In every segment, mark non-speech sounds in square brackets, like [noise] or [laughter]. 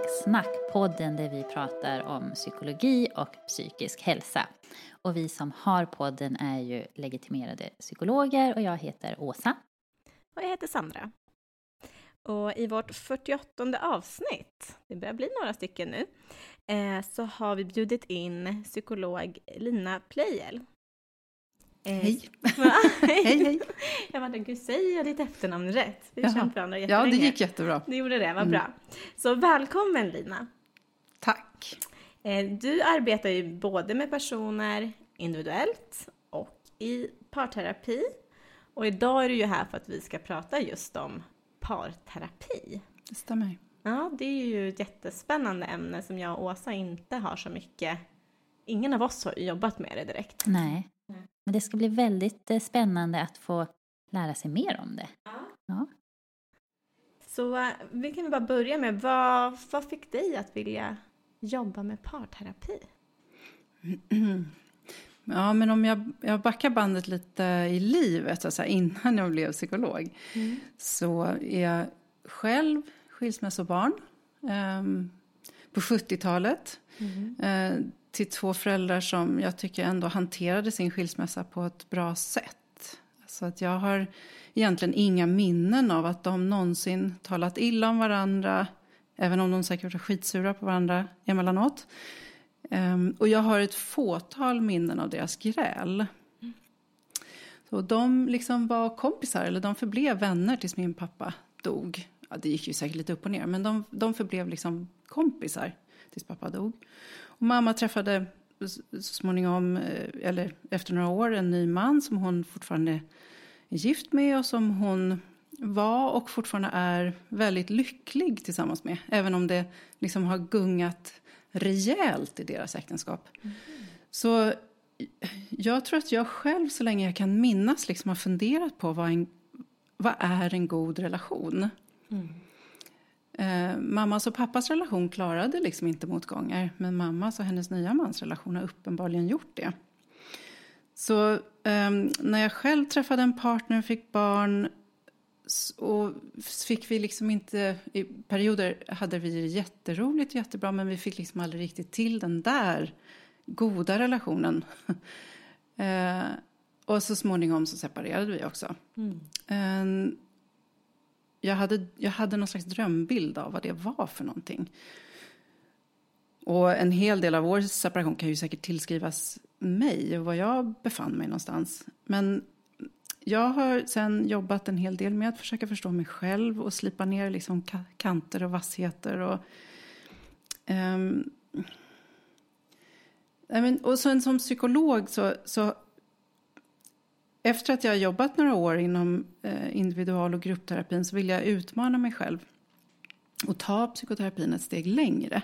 Psykologsnack, podden där vi pratar om psykologi och psykisk hälsa. Och vi som har podden är ju legitimerade psykologer och jag heter Åsa. Och jag heter Sandra. Och i vårt 48 avsnitt, det börjar bli några stycken nu, eh, så har vi bjudit in psykolog Lina Pleijel. Eh, Hej. [laughs] Hej, hej. Jag bara, gud säger jag ditt efternamn rätt? Vi har Jaha. känt varandra Ja, det gick jättebra. Du gjorde det, vad Mm. bra. Så välkommen Lina. Tack. Eh, Du arbetar ju både med personer individuellt och i parterapi. Och idag är du ju här för att vi ska prata just om parterapi. Det stämmer. Ja, det är ju ett jättespännande ämne som jag och Åsa inte har så mycket. Ingen av oss har jobbat med det direkt. Nej, men det ska bli väldigt eh, spännande att få lära sig mer om det. Ja. Så eh, vi kan bara börja med, vad, vad fick dig att vilja jobba med parterapi? [clears throat] Ja, men om jag, jag backar bandet lite i livet, alltså innan jag blev psykolog, så är jag själv skilsmässobarn ehm, på 70-talet eh, till två föräldrar som jag tycker ändå hanterade sin skilsmässa på ett bra sätt. Så att jag har egentligen inga minnen av att de någonsin talat illa om varandra, även om de säkert var skitsura på varandra emellanåt. Um, och jag har ett fåtal minnen av deras gräl. Så de liksom var kompisar, eller de förblev vänner tills min pappa dog. Ja, det gick ju säkert lite upp och ner, men de, de förblev liksom kompisar tills pappa dog. Och mamma träffade så småningom, eh, eller efter några år, en ny man som hon fortfarande är gift med och som hon var och fortfarande är väldigt lycklig tillsammans med. Även om det liksom har gungat rejält i deras äktenskap. Så jag tror att jag själv så länge jag kan minnas liksom har funderat på vad, en, vad är en god relation. Eh, mammas och pappas relation klarade liksom inte motgångar men mammas och hennes nya mans relation har uppenbarligen gjort det. Så ehm, när jag själv träffade en partner och fick barn och fick vi liksom inte, i perioder hade vi det jätteroligt, jättebra, men vi fick liksom aldrig riktigt till den där goda relationen. [laughs] eh, och så småningom så separerade vi också. Eh, jag, hade, jag hade någon slags drömbild av vad det var för någonting. Och en hel del av vår separation kan ju säkert tillskrivas mig och var jag befann mig någonstans. Men jag har sen jobbat en hel del med att försöka förstå mig själv och slipa ner liksom kanter och vassheter. Och, ehm, um, I mean, och sen som psykolog så, så efter att jag har jobbat några år inom eh, individual och gruppterapin så vill jag utmana mig själv och ta psykoterapin ett steg längre.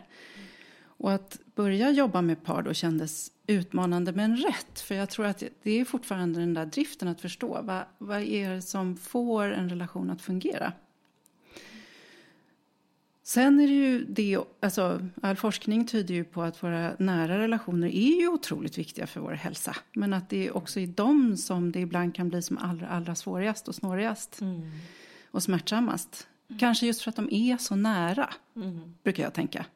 Och att börja jobba med par då kändes utmanande men rätt. För jag tror att det är fortfarande den där driften att förstå. Vad, vad är det som får en relation att fungera? Sen är det ju det, alltså all forskning tyder ju på att våra nära relationer är ju otroligt viktiga för vår hälsa. Men att det är också i dem som det ibland kan bli som allra, allra svårast och snårigast. Mm. Och smärtsammast. Mm. Kanske just för att de är så nära, mm. brukar jag tänka.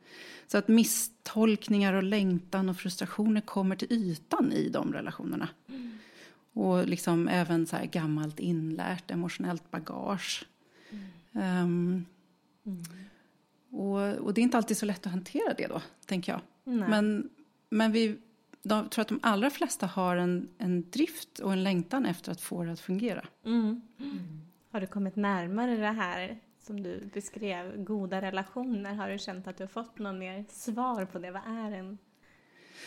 Så att misstolkningar och längtan och frustrationer kommer till ytan i de relationerna. Mm. Och liksom även så gammalt inlärt emotionellt bagage. Um, och, och, det är inte alltid så lätt att hantera det då, tänker jag. Nej. Men, men vi de, tror att de allra flesta har en, en drift och en längtan efter att få det att fungera. Mm. Mm. Har du kommit närmare det här som du beskrev, goda relationer? Har du känt att du har fått någon mer svar på det? Vad är en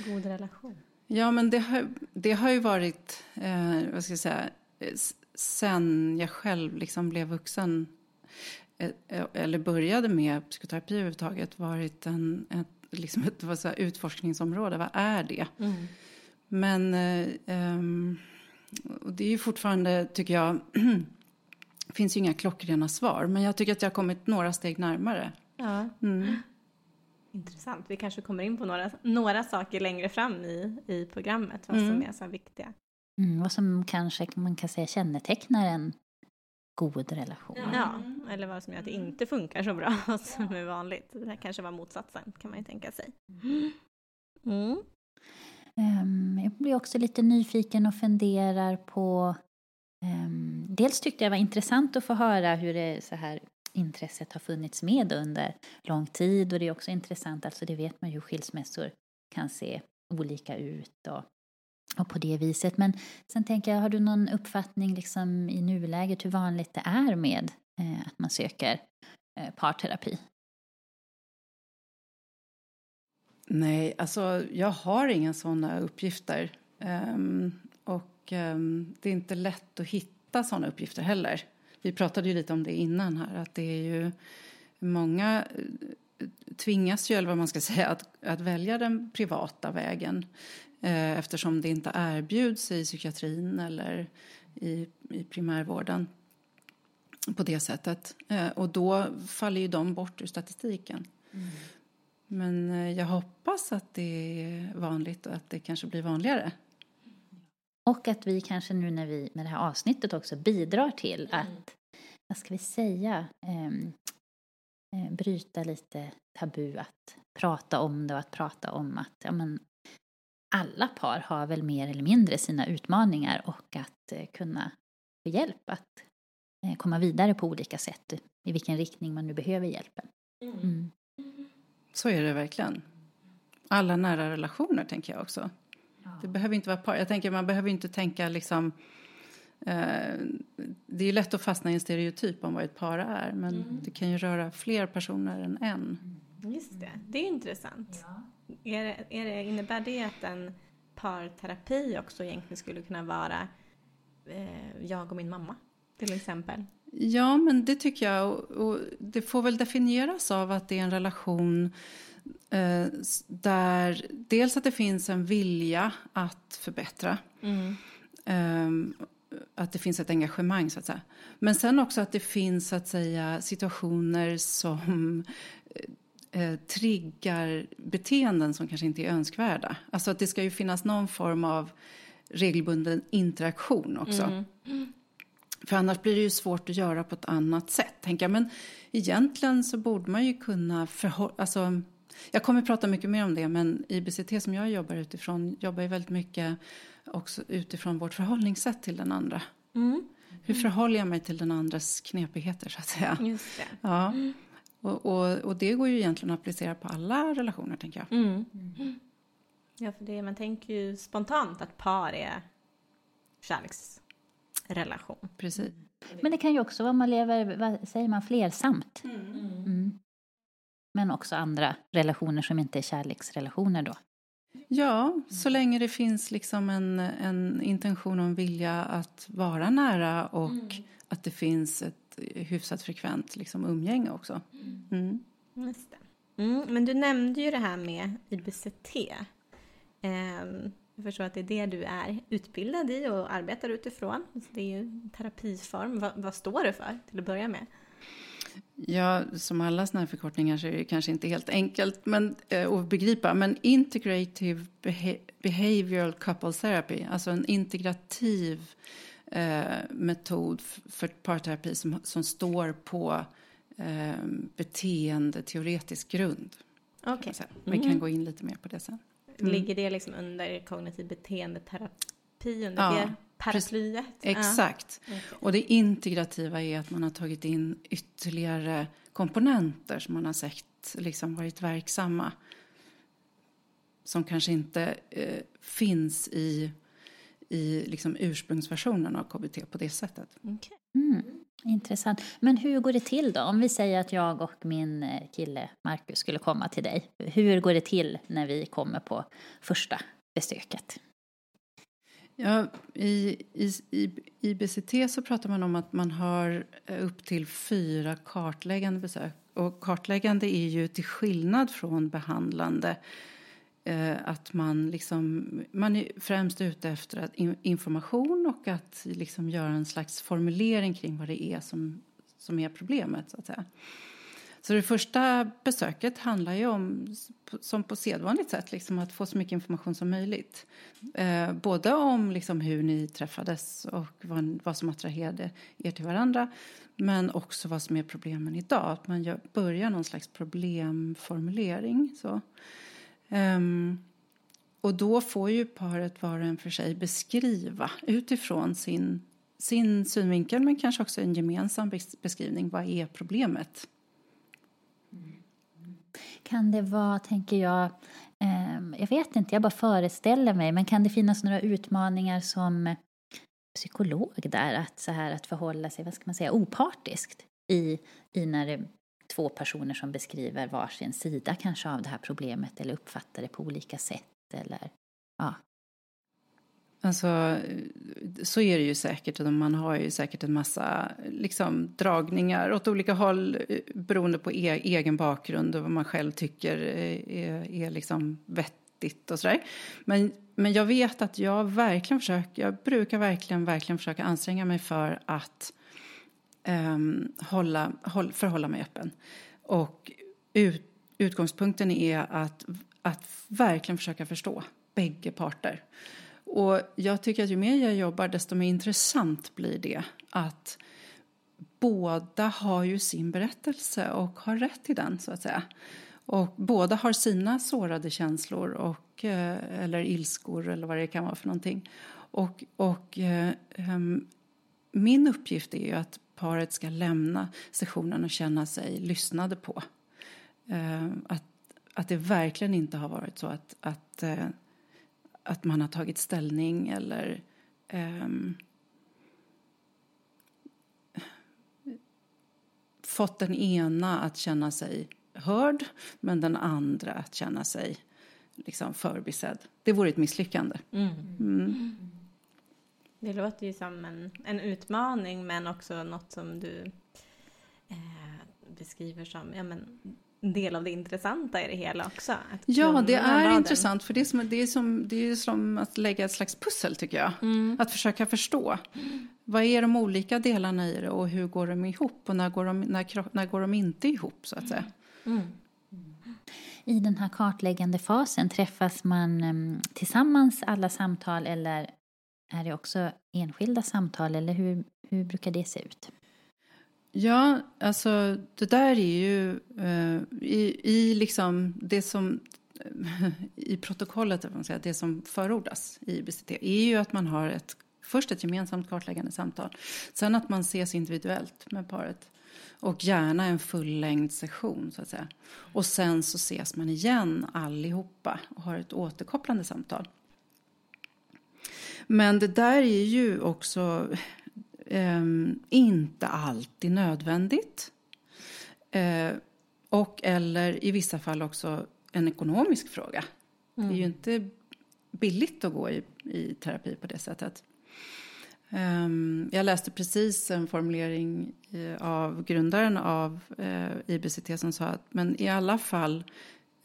god relation? Ja, men det har, det har ju varit, eh, vad ska jag säga, sen jag själv liksom blev vuxen eh, eh, eller började med psykoterapi överhuvudtaget varit en, ett, liksom ett vad säga, utforskningsområde. Vad är det? Mm. Men eh, um, det är ju fortfarande, tycker jag, Det [clears throat] finns ju inga klockrena svar, men jag tycker att jag har kommit några steg närmare. Ja. Mm. [gasps] Intressant. Vi kanske kommer in på några, några saker längre fram i, i programmet, vad mm. som är så viktiga. Mm, vad som kanske man kan säga kännetecknar en god relation. Ja, eller vad som gör att det inte funkar så bra [laughs] som är vanligt. Det här kanske var motsatsen, kan man ju tänka sig. Mm. Um, jag blir också lite nyfiken och funderar på Um, dels tyckte jag det var intressant att få höra hur det så här intresset har funnits med under lång tid och det är också intressant, alltså det vet man ju hur skilsmässor kan se olika ut och, och på det viset. Men sen tänker jag, har du någon uppfattning liksom i nuläget hur vanligt det är med eh, att man söker eh, parterapi? Nej, alltså jag har inga sådana uppgifter. Um, och um, det är inte lätt att hitta sådana uppgifter heller. Vi pratade ju lite om det innan här, att det är ju många eh, tvingas ju, eller vad man ska [laughs] säga, att, att välja den privata vägen eftersom det inte erbjuds i psykiatrin eller i, i primärvården på det sättet. Eh, och då faller ju de bort ur statistiken. Mm. Men eh, jag hoppas att det är vanligt och att det kanske blir vanligare. Och att vi kanske nu när vi med det här avsnittet också bidrar till mm. att, vad ska vi säga, eh, bryta lite tabu, att prata om det och att prata om att ja, men, alla par har väl mer eller mindre sina utmaningar och att eh, kunna få hjälp att eh, komma vidare på olika sätt i vilken riktning man nu behöver hjälpen. Mm. Mm. Så är det verkligen. Alla nära relationer tänker jag också. Det behöver inte vara par. Jag tänker man behöver inte tänka liksom eh, det är lätt att fastna i en stereotyp om vad ett par är men mm. det kan ju röra fler personer än en. Just det, det är intressant. Ja. Är det, är det, innebär det att en parterapi också egentligen skulle kunna vara eh, jag och min mamma till exempel? Ja, men det tycker jag. Och, och det får väl definieras av att det är en relation Eh, där dels att det finns en vilja att förbättra. Mm. Eh, att det finns ett engagemang så att säga. Men sen också att det finns så att säga situationer som eh, triggar beteenden som kanske inte är önskvärda. Alltså att det ska ju finnas någon form av regelbunden interaktion också. Mm. För annars blir det ju svårt att göra på ett annat sätt, tänker jag. Men egentligen så borde man ju kunna förhålla... Alltså, jag kommer att prata mycket mer om det, men IBCT som jag jobbar utifrån jobbar ju väldigt mycket också utifrån vårt förhållningssätt till den andra. Mm. Hur förhåller jag mig till den andras knepigheter, så att säga? Just det. Ja. Mm. Och, och, och, det går ju egentligen att applicera på alla relationer, tänker jag. Mm. mm. Ja, för det, man tänker ju spontant att par är kärleksrelation. Precis. Men det kan ju också vara man lever, vad säger man, flersamt. Mm. Mm. Men också andra relationer som inte är kärleksrelationer då. Ja, så länge det finns liksom en, en intention och en vilja att vara nära och mm. att det finns ett hyfsat frekvent liksom umgänge också. Mm. Det. Mm, men du nämnde ju det här med IBCT. Um, jag förstår att det är det du är utbildad i och arbetar utifrån. Så det är ju en terapiform. Va, vad står det för till att börja med? Ja, som alla sådana här förkortningar så är det kanske inte helt enkelt men, eh, att begripa. Men integrative behavioral couple therapy, alltså en integrativ metod för parterapi som, som står på eh, beteendeteoretisk grund. Okay. Vi kan mm. gå in lite mer på det sen. Mm. Ligger det liksom under kognitiv beteendeterapi, under ja, det paraplyet? Exakt. Ja. Och det integrativa är att man har tagit in ytterligare komponenter som man har sett liksom varit verksamma. Som kanske inte eh, finns i, i liksom ursprungsversionen av KBT på det sättet. Okay. Mm. Intressant. Men hur går det till då? Om vi säger att jag och min eh, kille Marcus skulle komma till dig. Hur går det till när vi kommer på första besöket? Ja, i, i, i, I BCT så pratar man om att man har eh, upp till fyra kartläggande besök. Och kartläggande är ju till skillnad från behandlande eh, Eh, att man, liksom, man är främst ute efter att information och att liksom göra en slags formulering kring vad det är som, som är problemet. Så att säga. Så det första besöket handlar ju om, som på sedvanligt sätt, liksom att få så mycket information som möjligt. Eh, både om liksom hur ni träffades och vad, vad som attraherade er till varandra men också vad som är problemen idag. Att man gör, börjar någon slags problemformulering. Så. Um, och då får ju paret var och en för sig beskriva utifrån sin, sin synvinkel men kanske också en gemensam beskrivning. Vad är problemet? Kan det vara, tänker jag, eh, jag vet inte, jag bara föreställer mig, men kan det finnas några utmaningar som psykolog där, att, så här, att förhålla sig, vad ska man säga, opartiskt i, i när det två personer som beskriver varsin sida kanske av det här problemet eller uppfattar det på olika sätt eller ja, Alltså, så är det ju säkert. Och man har ju säkert en massa liksom, dragningar åt olika håll eh, beroende på e egen bakgrund och vad man själv tycker eh, är, är liksom vettigt och sådär. Men, men jag vet att jag verkligen försöker, jag brukar verkligen, verkligen försöka anstränga mig för att um, hålla, håll, förhålla mig öppen. Och ut, utgångspunkten är att, att verkligen försöka förstå bägge parter. Och jag tycker att ju mer jag jobbar desto mer intressant blir det att båda har ju sin berättelse och har rätt till den så att säga. Och båda har sina sårade känslor och, eh, eller ilskor eller vad det kan vara för någonting. Och, och um, min uppgift är ju att paret ska lämna sessionen och känna sig lyssnade på. Uh, att, att det verkligen inte har varit så att, att uh, att man har tagit ställning eller um, fått den ena att känna sig hörd men den andra att känna sig liksom förbisedd. Det vore ett misslyckande. Mm. Mm. Det låter ju som en, en utmaning men också något som du eh, beskriver som ja, men, del av det intressanta i det hela också. ja, det är intressant för det är, som, det, är som, det är som att lägga ett slags pussel tycker jag. Mm. Att försöka förstå. Mm. Vad är de olika delarna i det och hur går de ihop och när går de, när, när går de inte ihop så att säga. Mm. I den här kartläggande fasen, träffas man um, tillsammans alla samtal eller är det också enskilda samtal eller hur, hur brukar det se ut? Ja, alltså det där är ju eh, i, i liksom det som [laughs] i protokollet, säga, det som förordas i IBCT är ju att man har ett, först ett gemensamt kartläggande samtal. Sen att man ses individuellt med paret. Och gärna en fullängd session så att säga. Och sen så ses man igen allihopa och har ett återkopplande samtal. Men det där är ju också eh, inte alltid nödvändigt. Eh, och eller i vissa fall också en ekonomisk fråga. Mm. Det är ju mm. inte billigt att gå i, i terapi på det sättet. Um, jag läste precis en formulering uh, av grundaren av uh, IBCT som sa att men i alla fall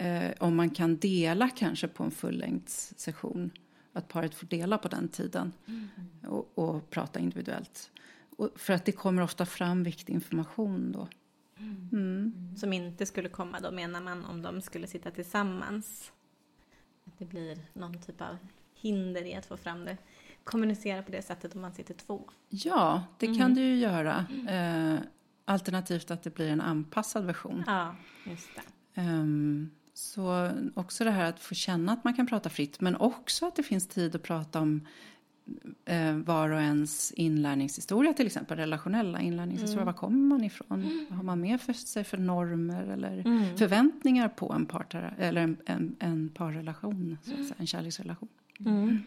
uh, om man kan dela kanske på en fullängdssession att paret får dela på den tiden mm. och, och, prata individuellt. Och för att det kommer ofta fram viktig information då. Mm. mm. Som inte skulle komma då menar man om de skulle sitta tillsammans. Att det blir någon typ av hinder i att få fram det. Kommunicera på det sättet om man sitter två. Ja, det mm. kan du ju göra. Eh, alternativt att det blir en anpassad version. Ja, just det. Um, så också det här att få känna att man kan prata fritt men också att det finns tid att prata om eh, var och ens inlärningshistoria till exempel, relationella inlärningshistoria. Mm. Var kommer man ifrån? Mm. Vad har man med för sig för normer eller mm. förväntningar på en, partera, eller en, en, en parrelation, så att säga, en kärleksrelation. Mm.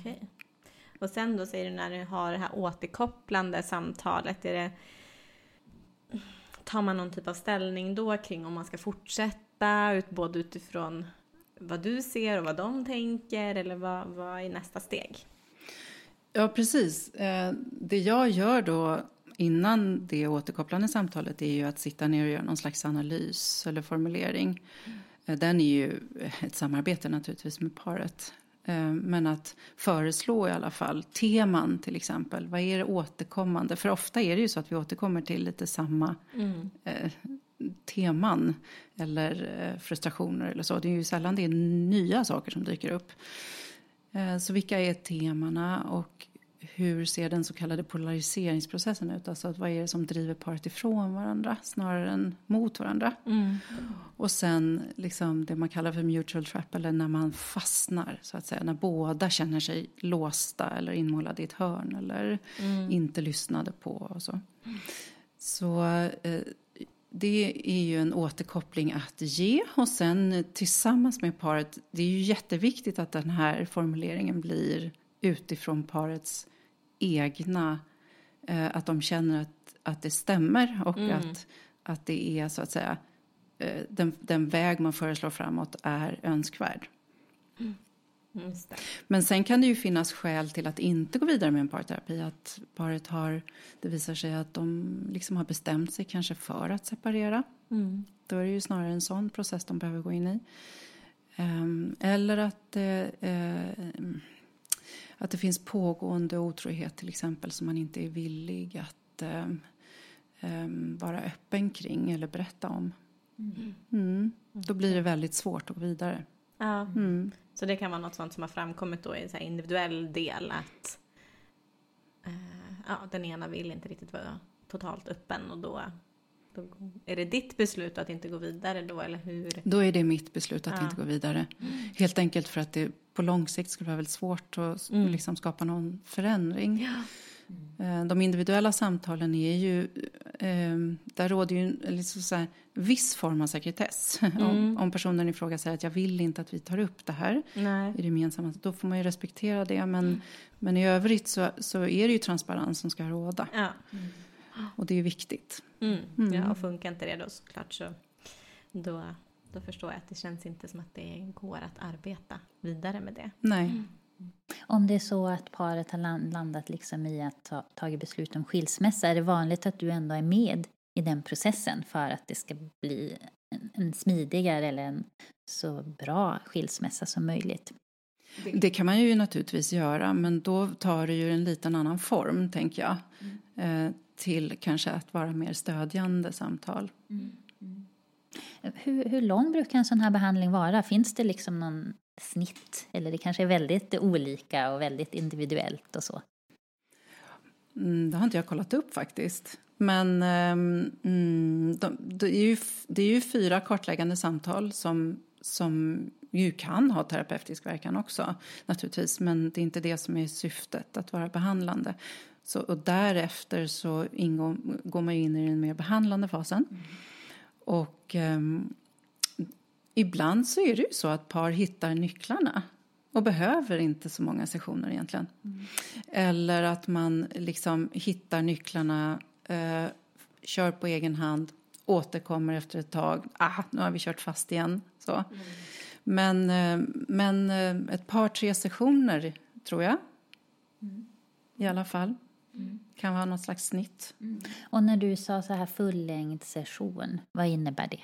Okay. Och sen då säger du när du har det här återkopplande samtalet, är det, tar man någon typ av ställning då kring om man ska fortsätta, ut, både utifrån vad du ser och vad de tänker eller vad, vad är nästa steg? Ja, precis. Eh, det jag gör då innan det återkopplande samtalet är ju att sitta ner och göra någon slags analys eller formulering. Mm. Den är ju ett samarbete naturligtvis med paret. Eh, men att föreslå i alla fall teman till exempel. Vad är det återkommande? För ofta är det ju så att vi återkommer till lite samma mm. Teman eller eh, frustrationer eller så. Det är ju sällan det är nya saker som dyker upp. Eh, så vilka är temana och hur ser den så kallade polariseringsprocessen ut? Alltså vad är det som driver paret ifrån varandra snarare än mot varandra? Mm. Och sen liksom det man kallar för mutual trap eller när man fastnar så att säga. När båda känner sig låsta eller inmålade i ett hörn eller mm. inte lyssnade på och så. Så eh, det är ju en återkoppling att ge och sen tillsammans med paret, det är ju jätteviktigt att den här formuleringen blir utifrån parets egna, eh, att de känner att, att det stämmer och mm. att, att det är så att säga eh, den, den väg man föreslår framåt är önskvärd. Mm. Men sen kan det ju finnas skäl till att inte gå vidare med en parterapi. Att paret har, det visar sig att de liksom har bestämt sig kanske för att separera. Mm. Då är det ju snarare en sån process de behöver gå in i. Um, eller att, uh, att det finns pågående otrohet till exempel som man inte är villig att um, um, vara öppen kring eller berätta om. Mm. Mm. Då blir det väldigt svårt att gå vidare. Ja. Mm. Så det kan vara något sånt som har framkommit då i en individuell del att eh, ja, den ena vill inte riktigt vara totalt öppen och då, då är det ditt beslut att inte gå vidare då eller hur? Då är det mitt beslut att ja. inte gå vidare. Mm. Helt enkelt för att det på lång sikt skulle vara väldigt svårt att mm. liksom skapa någon förändring. Ja. Mm. De individuella samtalen är ju, eh, där råder ju liksom så här, viss form av sekretess. [laughs] Mm. Om, om, personen i fråga säger att jag vill inte att vi tar upp det här Nej. i det gemensamma, då får man ju respektera det. Men, mm. men i övrigt så, så är det ju transparens som ska råda. Ja. Mm. Och det är viktigt. Mm. Mm. Ja, och funkar inte det då såklart så då, då förstår jag att det känns inte som att det går att arbeta vidare med det. Nej. Om det är så att paret har landat liksom i att ta tagit beslut om skilsmässa, är det vanligt att du ändå är med i den processen för att det ska bli en, en smidigare eller en så bra skilsmässa som möjligt? Det kan man ju naturligtvis göra, men då tar det ju en liten annan form, tänker jag. Mm. Eh, till kanske att vara mer stödjande samtal. Mm. Mm. Hur, hur lång brukar en sån här behandling vara? Finns det liksom någon snitt? Eller det kanske är väldigt olika och väldigt individuellt och så? Mm, det har inte jag kollat upp faktiskt. Men um, de, det, är ju, det är ju fyra kartläggande samtal som, som ju kan ha terapeutisk verkan också naturligtvis. Men det är inte det som är syftet, att vara behandlande. Så, och därefter så ingår, går man in i den mer behandlande fasen. Mm. Och um, ibland så är det ju så att par hittar nycklarna och behöver inte så många sessioner egentligen. Mm. Eller att man liksom hittar nycklarna, eh, kör på egen hand, återkommer efter ett tag. Ah, nu har vi kört fast igen. Så. Mm. Men, eh, men eh, ett par, tre sessioner tror jag. Mm. i alla fall. Kan vara något slags snitt. Och när du sa så här fullängd session, vad innebär det?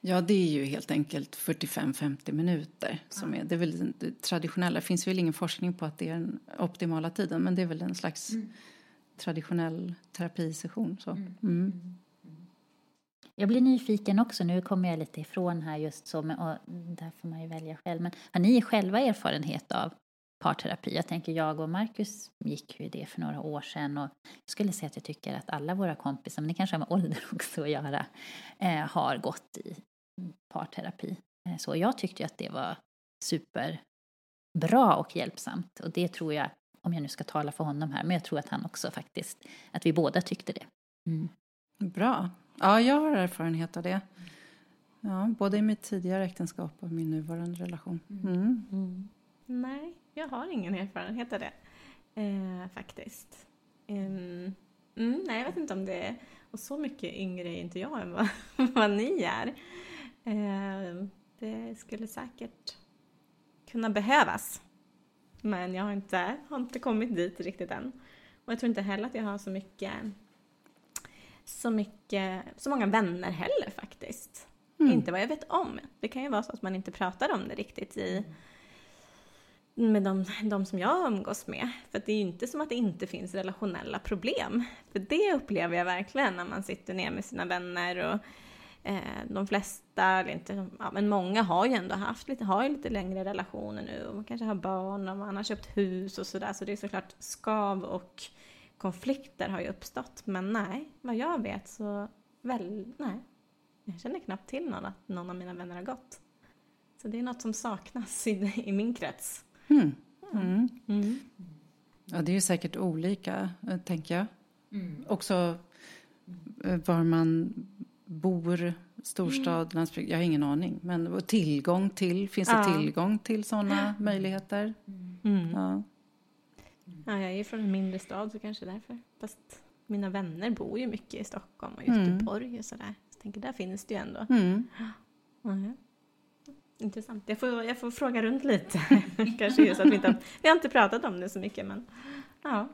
Ja, det är ju helt enkelt 45-50 minuter. Som är, det är väl det traditionella. Det finns väl ingen forskning på att det är den optimala tiden men det är väl en slags traditionell terapisession. Så. Mm. Jag blir nyfiken också, nu kommer jag lite ifrån här just så, men, och där får man ju välja själv. Men har ni själva erfarenhet av parterapi? Jag tänker jag och Marcus gick ju det för några år sedan och jag skulle säga att jag tycker att alla våra kompisar, men det kanske har med ålder [laughs] också att göra, eh, har gått i parterapi. Eh, så jag tyckte ju att det var superbra och hjälpsamt och det tror jag, om jag nu ska tala för honom här, men jag tror att han också faktiskt, att vi båda tyckte det. Mm. Bra. Ja, jag har erfarenhet av det. Ja, både i mitt tidigare äktenskap och min nuvarande relation. Mm. Nej, jag har ingen erfarenhet av det. Eh, faktiskt. Mm, nej, jag vet inte om det är... Och så mycket yngre är inte jag än vad, [laughs] vad ni är. Eh, det skulle säkert kunna behövas. Men jag har inte, har inte kommit dit riktigt än. Och jag tror inte heller att jag har så mycket så mycket, så många vänner heller faktiskt. Inte vad jag vet om. Det kan ju vara så att man inte pratar om det riktigt i med de, de som jag umgås med. För det är ju inte som att det inte finns relationella problem. För det upplever jag verkligen när man sitter ner med sina vänner och de flesta, eller inte, ja, men många har ju ändå haft lite, har ju lite längre relationer nu och man kanske har barn och man har köpt hus och sådär. Så det är såklart skav och konflikter har ju uppstått. Men nej, vad jag vet så väl, nej. Jag känner knappt till någon att någon av mina vänner har gått. Så det är något som saknas i, i min krets. Mm. Mm. Ja, det är ju säkert olika, eh, tänker jag. Också eh, var man bor, storstad, landsbygd, jag har ingen aning. Men tillgång till, finns det Ja. tillgång till sådana möjligheter? Mm. Ja. Ja, jag är från en mindre stad så kanske därför. Fast mina vänner bor ju mycket i Stockholm och Mm. Göteborg och sådär. Så jag tänker, där finns det ju ändå. Mm. Mhm. Intressant. Jag får, jag får fråga runt lite. [laughs] kanske just att vi inte vi har inte pratat om det så mycket men ja.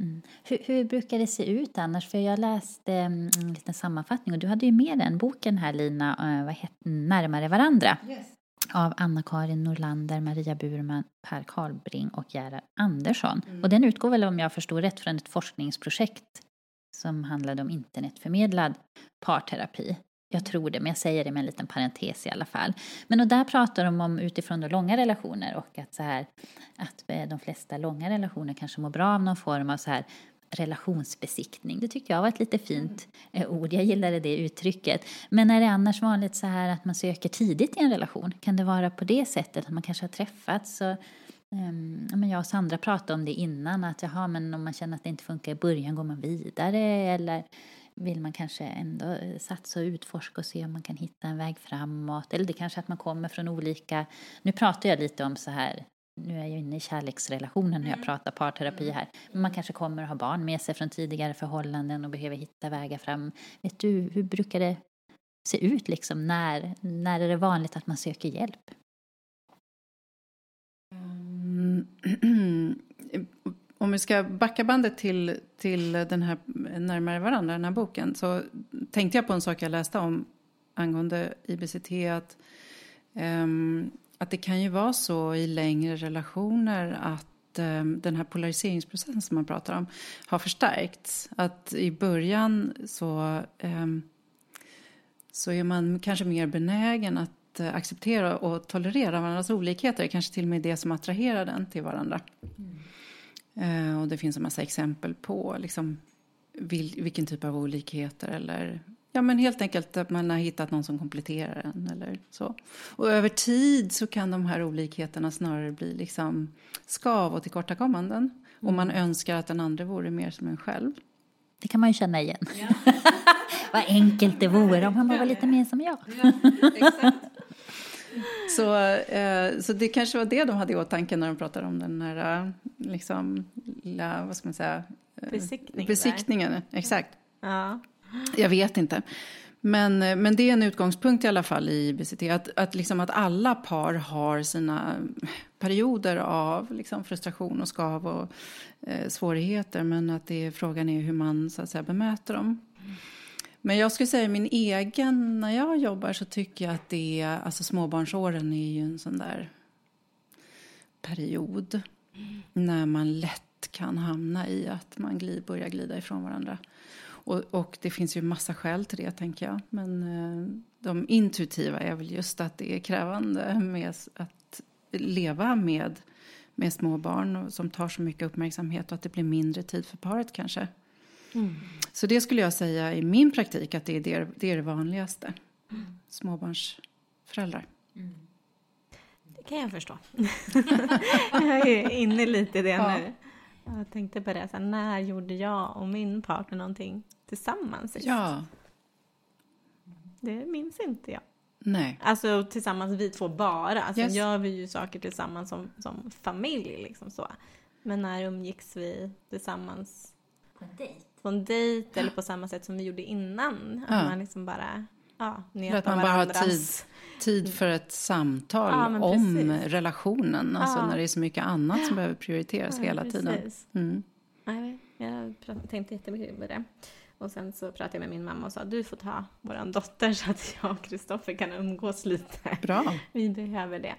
Mm. Hur, hur brukar det se ut annars? För jag läste mm, en liten sammanfattning och du hade ju med den boken här Lina, eh, vad heter, Närmare varandra. Av Anna-Karin Norlander, Maria Burman, Per Karlbring och Gerhard Andersson. Och den utgår väl om jag förstår rätt från ett forskningsprojekt som handlade om internetförmedlad parterapi. Jag tror det, men jag säger det med en liten parentes i alla fall. Men och där pratar de om utifrån då långa relationer och att, så här, att eh, de flesta långa relationer kanske mår bra av någon form av så här relationsbesiktning. Det tyckte jag var ett lite fint eh, ord. Jag gillade det uttrycket. Men är det annars vanligt så här att man söker tidigt i en relation? Kan det vara på det sättet att man kanske har träffats och ja, men jag och Sandra pratade om det innan, att jaha, men om man känner att det inte funkar i början, går man vidare eller vill man kanske ändå eh, satsa och utforska och se om man kan hitta en väg framåt. Eller det kanske att man kommer från olika, nu pratar jag lite om så här, nu är jag inne i kärleksrelationen när jag pratar parterapi här, men man kanske kommer att ha barn med sig från tidigare förhållanden och behöver hitta vägar fram. Vet du, hur brukar det se ut liksom? När, när är det vanligt att man söker hjälp? Mm. [clears throat] Om vi ska backa bandet till, till den här Närmare varandra, den här boken, så tänkte jag på en sak jag läste om angående IBCT, att, um, att det kan ju vara så i längre relationer att um, den här polariseringsprocessen som man pratar om har förstärkts. Att i början så, um, så är man kanske mer benägen att eh, acceptera och tolerera varandras olikheter. Kanske till och med det som attraherar den till varandra. Mm och det finns en massa exempel på liksom, vil, vilken typ av olikheter eller ja, men helt enkelt att man har hittat någon som kompletterar en eller så. Och över tid så kan de här olikheterna snarare bli liksom skav och tillkortakommanden. Och man önskar att den andra vore mer som en själv. Det kan man ju känna igen. [laughs] Vad enkelt det vore om han bara var lite mer som jag. Så, eh, så det kanske var det de hade i åtanke när de pratade om den här eh, liksom, lilla, vad ska man säga? Eh, Besiktningen där. Exakt. Ja. Jag vet inte. Men, eh, men det är en utgångspunkt i alla fall i IBCT. Att, att, liksom att alla par har sina perioder av liksom frustration och skav och eh, svårigheter. Men att det, frågan är hur man så att säga, bemöter dem. Men jag skulle säga min egen, när jag jobbar så tycker jag att det är, alltså småbarnsåren är ju en sån där period. Mm. När man lätt kan hamna i att man glid, börjar glida ifrån varandra. Och, och, det finns ju massa skäl till det, tänker jag. Men eh, de intuitiva är väl just att det är krävande med att leva med, med små barn som tar så mycket uppmärksamhet och att det blir mindre tid för paret kanske. Mm. Så det skulle jag säga i min praktik att det är det, det, är det vanligaste. Mm. Småbarnsföräldrar. Mm. Det kan jag förstå. [laughs] jag är inne lite i det ja. nu. Jag tänkte på det, så här, när gjorde jag och min partner någonting tillsammans sist? Ja. Det minns inte jag. Nej. Alltså tillsammans vi två bara. Alltså yes. gör vi ju saker tillsammans som, som familj liksom så. Men när umgicks vi tillsammans? På en dejt? På en dejt eller på samma sätt som vi gjorde innan. Att man liksom bara ja, För att man bara har tid, tid för ett samtal ja, om relationen. Alltså ja. när det är så mycket annat som behöver prioriteras hela precis. tiden. Mm. Nej, jag tänkte jättemycket på det. Och sen så pratade jag med min mamma och sa du får ta våran dotter så att jag och Kristoffer kan umgås lite. Bra. [laughs] Vi behöver det.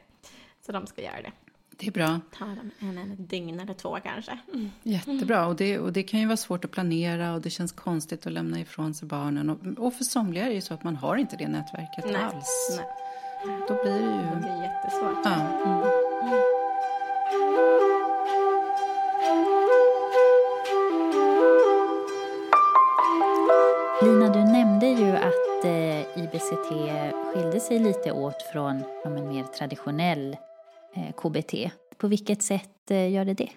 Så de ska göra det. Det är bra. Ta dem en, en dygn eller två kanske. Mm. Jättebra. Och det, och det kan ju vara svårt att planera och det känns konstigt att lämna ifrån sig barnen. Och, och för somliga är det ju så att man har inte det nätverket Nej. alls. Nej. Då blir det ju... Det blir jättesvårt. Ja. Mm. Lina, du nämnde ju att eh, IBCT skilde sig lite åt från ja, en mer traditionell Eh, KBT. På vilket sätt eh, gör det det?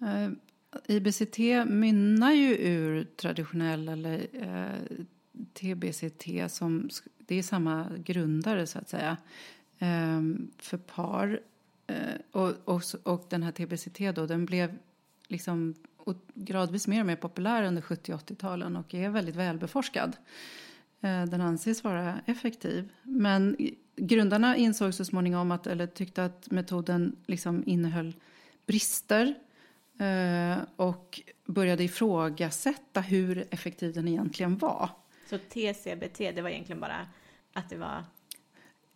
Eh, IBCT mynnar ju ur traditionell eller eh, TBCT som det är samma grundare så att säga eh, för par. och, och, och den här TBCT då den blev liksom gradvis mer och mer populär under 70 80-talen och är väldigt välbeforskad. Eh, den anses vara effektiv. Men grundarna insåg så småningom att, eller tyckte att metoden liksom innehöll brister eh, och började ifrågasätta hur effektiv den egentligen var. Så TCBT, det var egentligen bara att det var...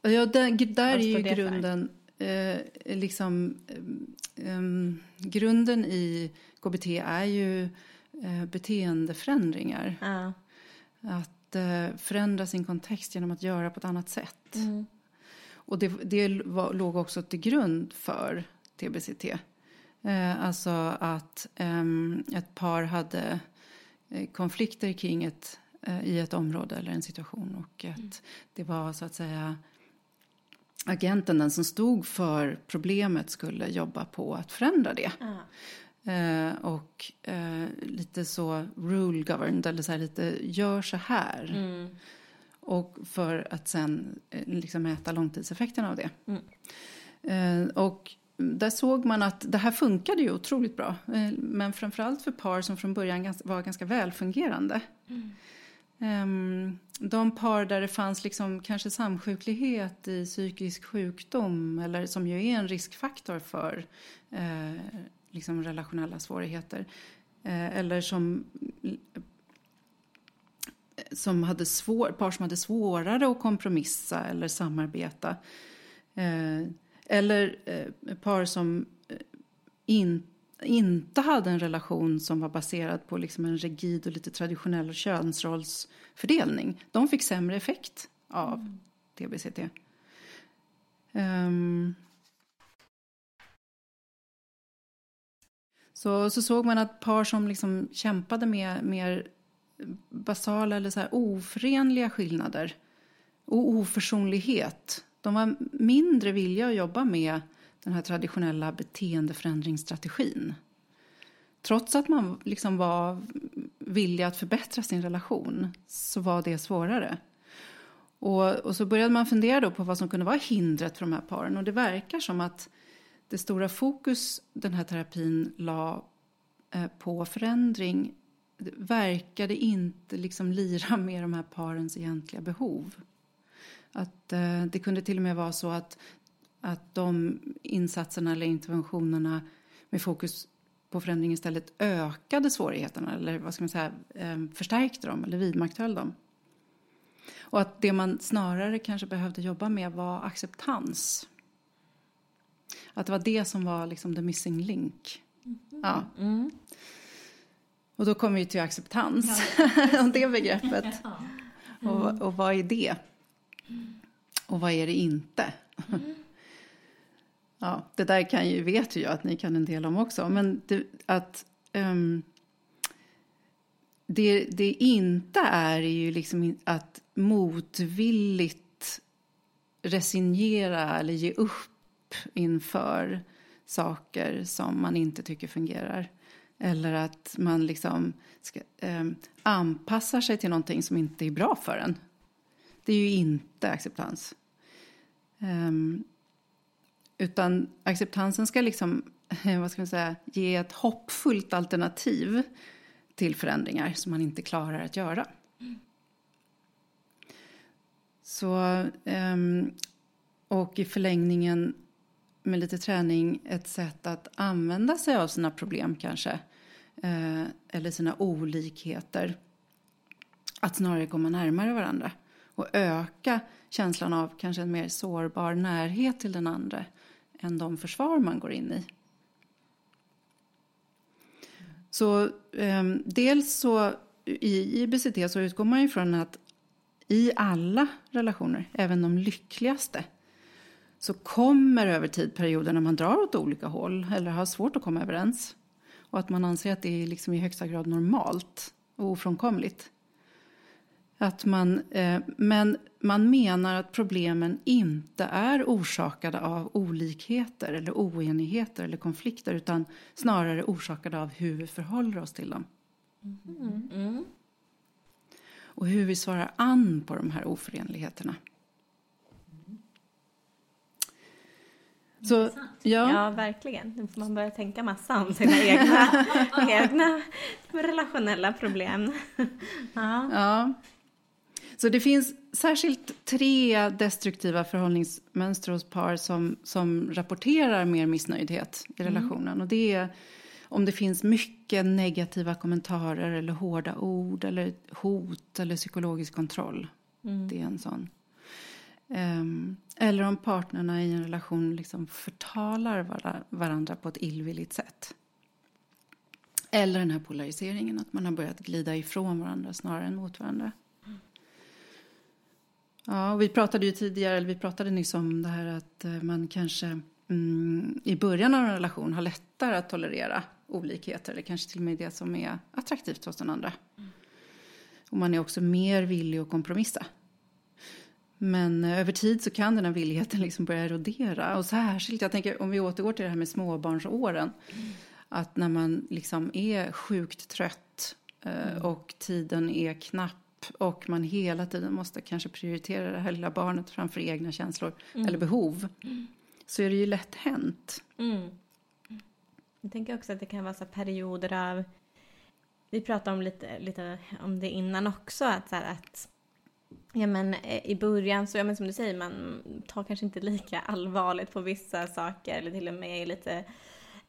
Ja, där, där är ju grunden, eh, liksom, eh, grunden i KBT är ju eh, beteendeförändringar. Ja. Att eh, förändra sin kontext genom att göra på ett annat sätt. Mm. Och det, det var, låg också till grund för TBCT. Eh, alltså att ehm, ett par hade eh, konflikter kring ett, eh, i ett område eller en situation och att mm. det var så att säga agenten, den som stod för problemet, skulle jobba på att förändra det. Ah. Eh, och eh, lite så rule governed, eller så här lite gör så här. Mm. Och för att sen eh, liksom mäta långtidseffekterna av det. Mm. Eh, och där såg man att det här funkade ju otroligt bra. Eh, men framförallt för par som från början var ganska välfungerande. Mm. Ehm, de par där det fanns liksom kanske samsjuklighet i psykisk sjukdom eller som ju är en riskfaktor för eh, liksom relationella svårigheter. Eh, eller som, som hade svår, par som hade svårare att kompromissa eller samarbeta. Eh, eller eh, par som eh, in, inte hade en relation som var baserad på liksom en rigid och lite traditionell könsrollsfördelning. De fick sämre effekt av mm. TBCT. Um, Så, så såg man att par som liksom kämpade med mer basala eller så här oförenliga skillnader och oförsonlighet. De var mindre villiga att jobba med den här traditionella beteendeförändringsstrategin. Trots att man liksom var villig att förbättra sin relation så var det svårare. Och, och så började man fundera då på vad som kunde vara hindret för de här paren. Och det verkar som att det stora fokus den här terapin la eh, på förändring verkade inte liksom lira [laughs] med de här parens egentliga behov. Att eh, det kunde till och med vara så att, att de insatserna eller interventionerna med fokus på förändring istället ökade svårigheterna eller vad ska man säga, eh, förstärkte dem eller vidmakthöll dem. Och att det man snarare kanske behövde jobba med var acceptans. Att det var det som var liksom the missing link. Mm. Ja. Mm. Och då kommer vi till acceptans, ja. [laughs] det begreppet. Ja. Mm. Och, och vad är det? Och vad är det inte? Mm. [laughs] Ja, det där kan ju, vet ju jag att ni kan en del om också. Men det, att um, det, det inte är ju liksom att motvilligt resignera eller ge upp inför saker som man inte tycker fungerar. Eller att man liksom ska, eh, anpassar sig till någonting som inte är bra för en. Det är ju inte acceptans. Eh, utan acceptansen ska liksom, [laughs] vad ska man säga, ge ett hoppfullt alternativ till förändringar som man inte klarar att göra. Så, ehm, och i förlängningen med lite träning ett sätt att använda sig av sina problem kanske. Eh, eller sina olikheter. Att snarare komma närmare varandra. Och öka känslan av kanske en mer sårbar närhet till den andra än de försvar man går in i. Så eh, dels så i IBCT så utgår man ju från att i alla relationer, även de lyckligaste, så kommer över tid perioder när man drar åt olika håll eller har svårt att komma överens. Och att man anser att det är liksom i högsta grad normalt och ofrånkomligt. Att man, eh, men man menar att problemen inte är orsakade av olikheter eller oenigheter eller konflikter utan snarare orsakade av hur vi förhåller oss till dem. Mm. Mm. Och hur vi svarar an på de här oförenligheterna. Så, ja. ja, verkligen. Nu får man börja tänka massa om sina egna, [laughs] egna relationella problem. ja. ja. Så det finns särskilt tre destruktiva förhållningsmönster hos par som, som rapporterar mer missnöjdhet i mm. relationen. Mm. Och det är om det finns mycket negativa kommentarer eller hårda ord eller hot eller psykologisk kontroll. Mm. Det är en sån. Um, eller om partnerna i en relation liksom förtalar varandra på ett illvilligt sätt. Eller den här polariseringen, att man har börjat glida ifrån varandra snarare än mot varandra. Ja, och vi pratade ju tidigare, eller vi pratade nyss om det här att eh, man kanske mm, i början av en relation har lättare att tolerera olikheter, eller kanske till och med det som är attraktivt hos den andra. Mm. Och man är också mer villig att kompromissa. Men eh, över tid så kan den här villigheten liksom börja erodera. Och särskilt, jag tänker om vi återgår till det här med småbarnsåren. Mm. Att när man liksom är sjukt trött eh, mm. och tiden är knapp och man hela tiden måste kanske prioritera det här lilla barnet framför egna känslor mm. eller behov. Mm. Så är det ju lätt hänt. Mm. Jag tänker också att det kan vara så perioder av vi pratade om lite, lite om det innan också, att, så här, att Ja men eh, i början så, ja men som du säger, man tar kanske inte lika allvarligt på vissa saker eller till och med är lite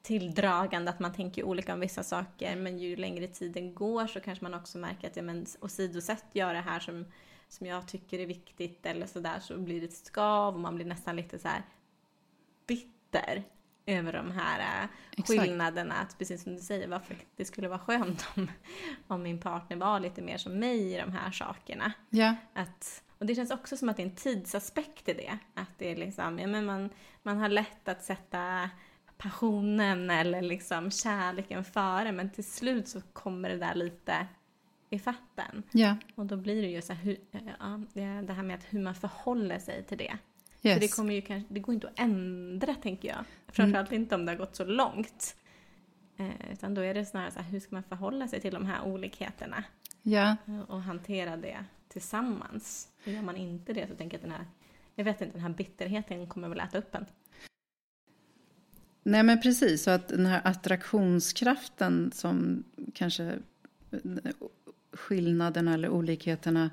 tilldragande att man tänker olika om vissa saker. Men ju längre tiden går så kanske man också märker att ja men åsidosätt jag det här som, som jag tycker är viktigt eller sådär så blir det ett skav och man blir nästan lite så här bitter över de här äh, skillnaderna. Att precis som du säger, varför det skulle vara skönt om, om min partner var lite mer som mig i de här sakerna. Ja. Att, och det känns också som att det är en tidsaspekt i det. Att det är liksom, ja, men man, man har lätt att sätta passionen eller liksom kärleken före men till slut så kommer det där lite i fatten. Ja. Och då blir det ju så här, hur, ja, det här med att hur man förhåller sig till det. Yes. För det, kommer ju kanske, det går inte att ändra tänker jag. Framförallt mm. inte om det har gått så långt. Eh, utan då är det snarare så här, hur ska man förhålla sig till de här olikheterna? Ja. Och hantera det tillsammans. Och gör man inte det så tänker jag att den här, jag vet inte, den här bitterheten kommer väl äta upp en. Nej men precis, så att den här attraktionskraften som kanske skillnaderna eller olikheterna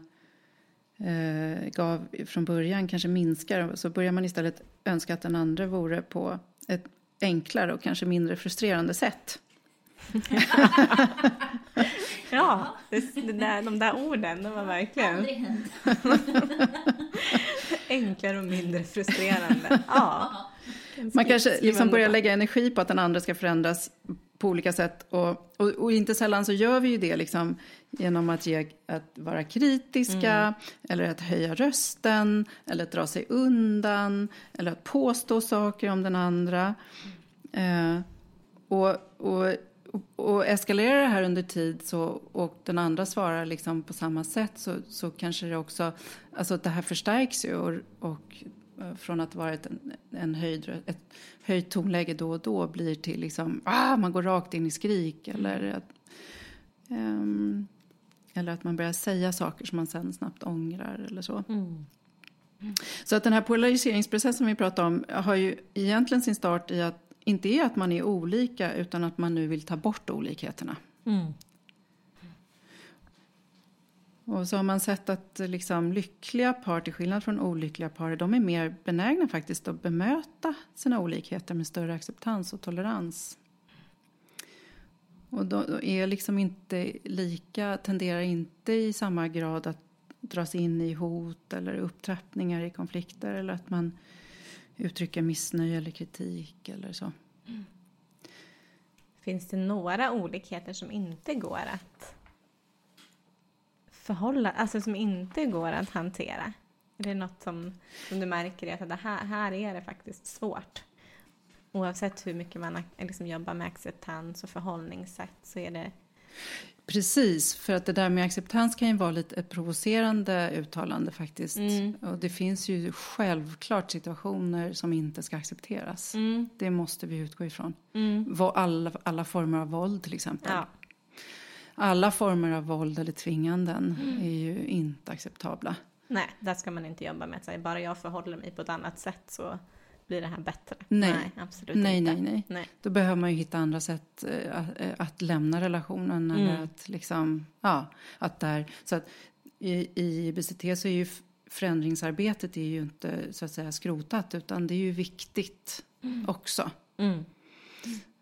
eh, gav från början kanske minskar så börjar man istället önska att den andra vore på ett enklare och kanske mindre frustrerande sätt. [laughs] ja, det, det där, de där orden, de var verkligen... [laughs] enklare och mindre frustrerande. Ja. Man kanske liksom börjar lägga energi på att den andra ska förändras på olika sätt. Och, och, och, inte sällan så gör vi ju det liksom genom att, ge, att vara kritiska, mm. eller att höja rösten, eller att dra sig undan, eller att påstå saker om den andra. Eh, och, och, och eskalerar det här under tid så, och den andra svarar liksom på samma sätt så, så kanske det också, alltså det här förstärks ju och, och Eh, från att vara ett, en höjd, ett höjt tonläge då och då blir till liksom, ah, man går rakt in i skrik eller att, um, eller att man börjar säga saker som man sen snabbt ångrar eller så. Mm. Så att den här polariseringsprocessen vi pratar om har ju egentligen sin start i att inte är att man är olika utan att man nu vill ta bort olikheterna. Mm. Och så har man sett att liksom, lyckliga par, till skillnad från olyckliga par, de är mer benägna faktiskt att bemöta sina olikheter med större acceptans och tolerans. Och de är liksom inte lika, tenderar inte i samma grad att dras in i hot eller upptrappningar i konflikter eller att man uttrycker missnöje eller kritik eller så. Mm. Finns det några olikheter som inte går att förhålla, alltså som inte går att hantera? Är det något som, som du märker att det här, här är det faktiskt svårt? Oavsett hur mycket man liksom jobbar med acceptans och förhållningssätt så är det Precis, för att det där med acceptans kan ju vara lite ett provocerande uttalande faktiskt. Mm. Och det finns ju självklart situationer som inte ska accepteras. Mm. Det måste vi utgå ifrån. Mm. Alla, alla former av våld till exempel. Ja alla former av våld eller tvinganden mm. är ju inte acceptabla. Nej, där ska man inte jobba med säga bara jag förhåller mig på ett annat sätt så blir det här bättre. Nej, nej absolut nej, inte. Nej, nej, nej. Då behöver man ju hitta andra sätt äh, att lämna relationen. Mm. Eller att liksom, ja, att där, så att i, i BCT så är ju förändringsarbetet är ju inte så att säga skrotat utan det är ju viktigt mm. också. Mm.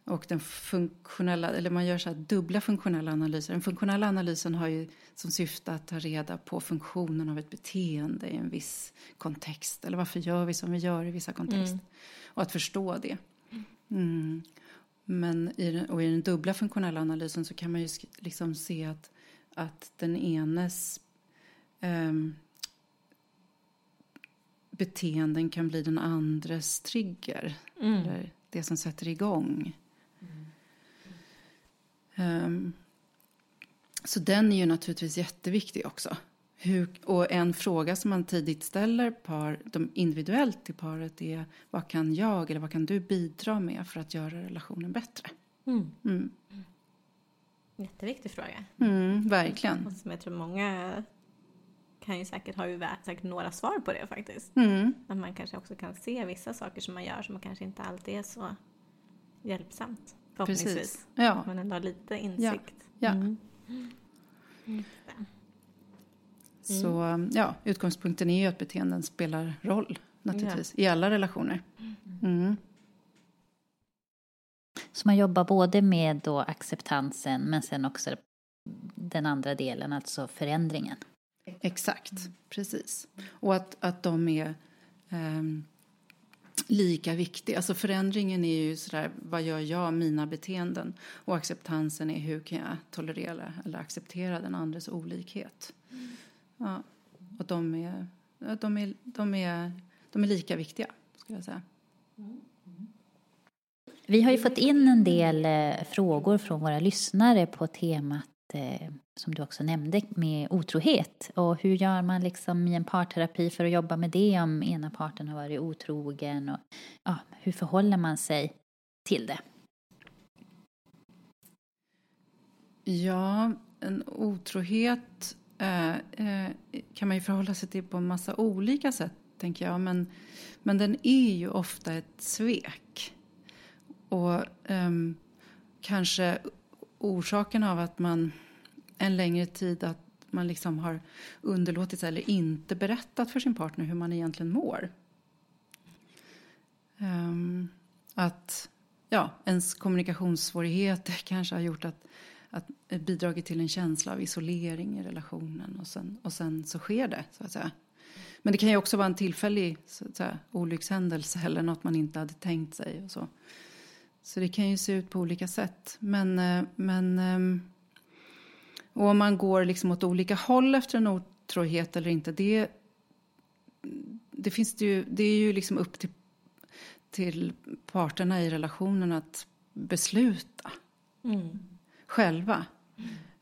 Och den funktionella, eller man gör så här dubbla funktionella analyser. Den funktionella analysen har ju som syfte att ta reda på funktionen av ett beteende i en viss kontext. Eller varför gör vi som vi gör i vissa kontexter. Mm. Och att förstå det. Mm. Men i den, och i den dubbla funktionella analysen så kan man ju liksom se att, att den enes um, beteenden kan bli den andres trigger. Mm. Eller det som sätter igång. Um, så den är ju naturligtvis jätteviktig också. Hur, och en fråga som man tidigt ställer par, de individuellt till paret är vad kan jag eller vad kan du bidra med för att göra relationen bättre? Mm. Mm. Jätteviktig fråga. Mm, verkligen. Och som jag tror många kan ju säkert ha ju säkert några svar på det faktiskt. Mm. Att man kanske också kan se vissa saker som man gör som kanske inte alltid är så hjälpsamt. Förhoppningsvis. Precis. Ja. Men ändå har lite insikt. Ja. ja. Mm. Mm. Så ja, utgångspunkten är ju att beteenden spelar roll naturligtvis ja. i alla relationer. Mm. Så man jobbar både med då acceptansen men sen också den andra delen, alltså förändringen. Exakt, precis. Och att, att de är um, lika viktig. Alltså förändringen är ju sådär, vad gör jag, mina beteenden? Och acceptansen är hur kan jag tolerera eller acceptera den andres olikhet? Mm. Ja, och de är, de, är, de, är, de är lika viktiga, skulle jag säga. Mm. Vi har ju fått in en del eh, frågor från våra lyssnare på temat Eh, som du också nämnde med otrohet. Och hur gör man liksom i en parterapi för att jobba med det om ena parten har varit otrogen? Och ja, hur förhåller man sig till det? Ja, en otrohet eh, eh, kan man ju förhålla sig till på en massa olika sätt, tänker jag. Men, men den är ju ofta ett svek. Och eh, kanske orsaken av att man en längre tid att man liksom har underlåtit eller inte berättat för sin partner hur man egentligen mår. Um, att ja, ens kommunikationssvårigheter [laughs] kanske har gjort att, att bidragit till en känsla av isolering i relationen och sen, och sen så sker det, så att säga. Men det kan ju också vara en tillfällig så att säga, olyckshändelse [laughs] eller något man inte hade tänkt sig. Och så så det kan ju se ut på olika sätt. Men, eh, men och om man går liksom åt olika håll efter en otrohet eller inte, det, det, finns det, ju, det är ju liksom upp till, till parterna i relationen att besluta mm. själva.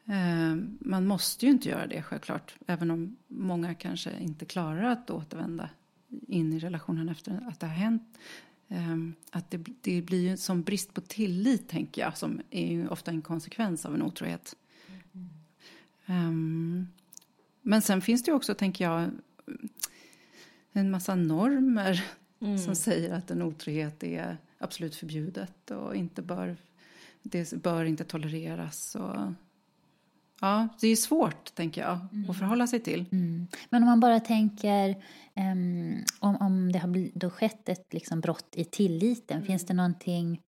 Mm. Man måste ju inte göra det självklart, även om många kanske inte klarar att återvända in i relationen efter att det har hänt. Ehm, att det, det blir ju som brist på tillit, tänker jag, som är ju ofta en konsekvens av en otrohet. Um, men sen finns det också, tänker jag, en massa normer mm. som säger att en otrohet är absolut förbjudet och inte bör, det bör inte tolereras. Och, ja, det är svårt, tänker jag, mm. att förhålla sig till. Mm. Men om man bara tänker um, om, om det har då skett ett liksom brott i tilliten, mm. finns det någonting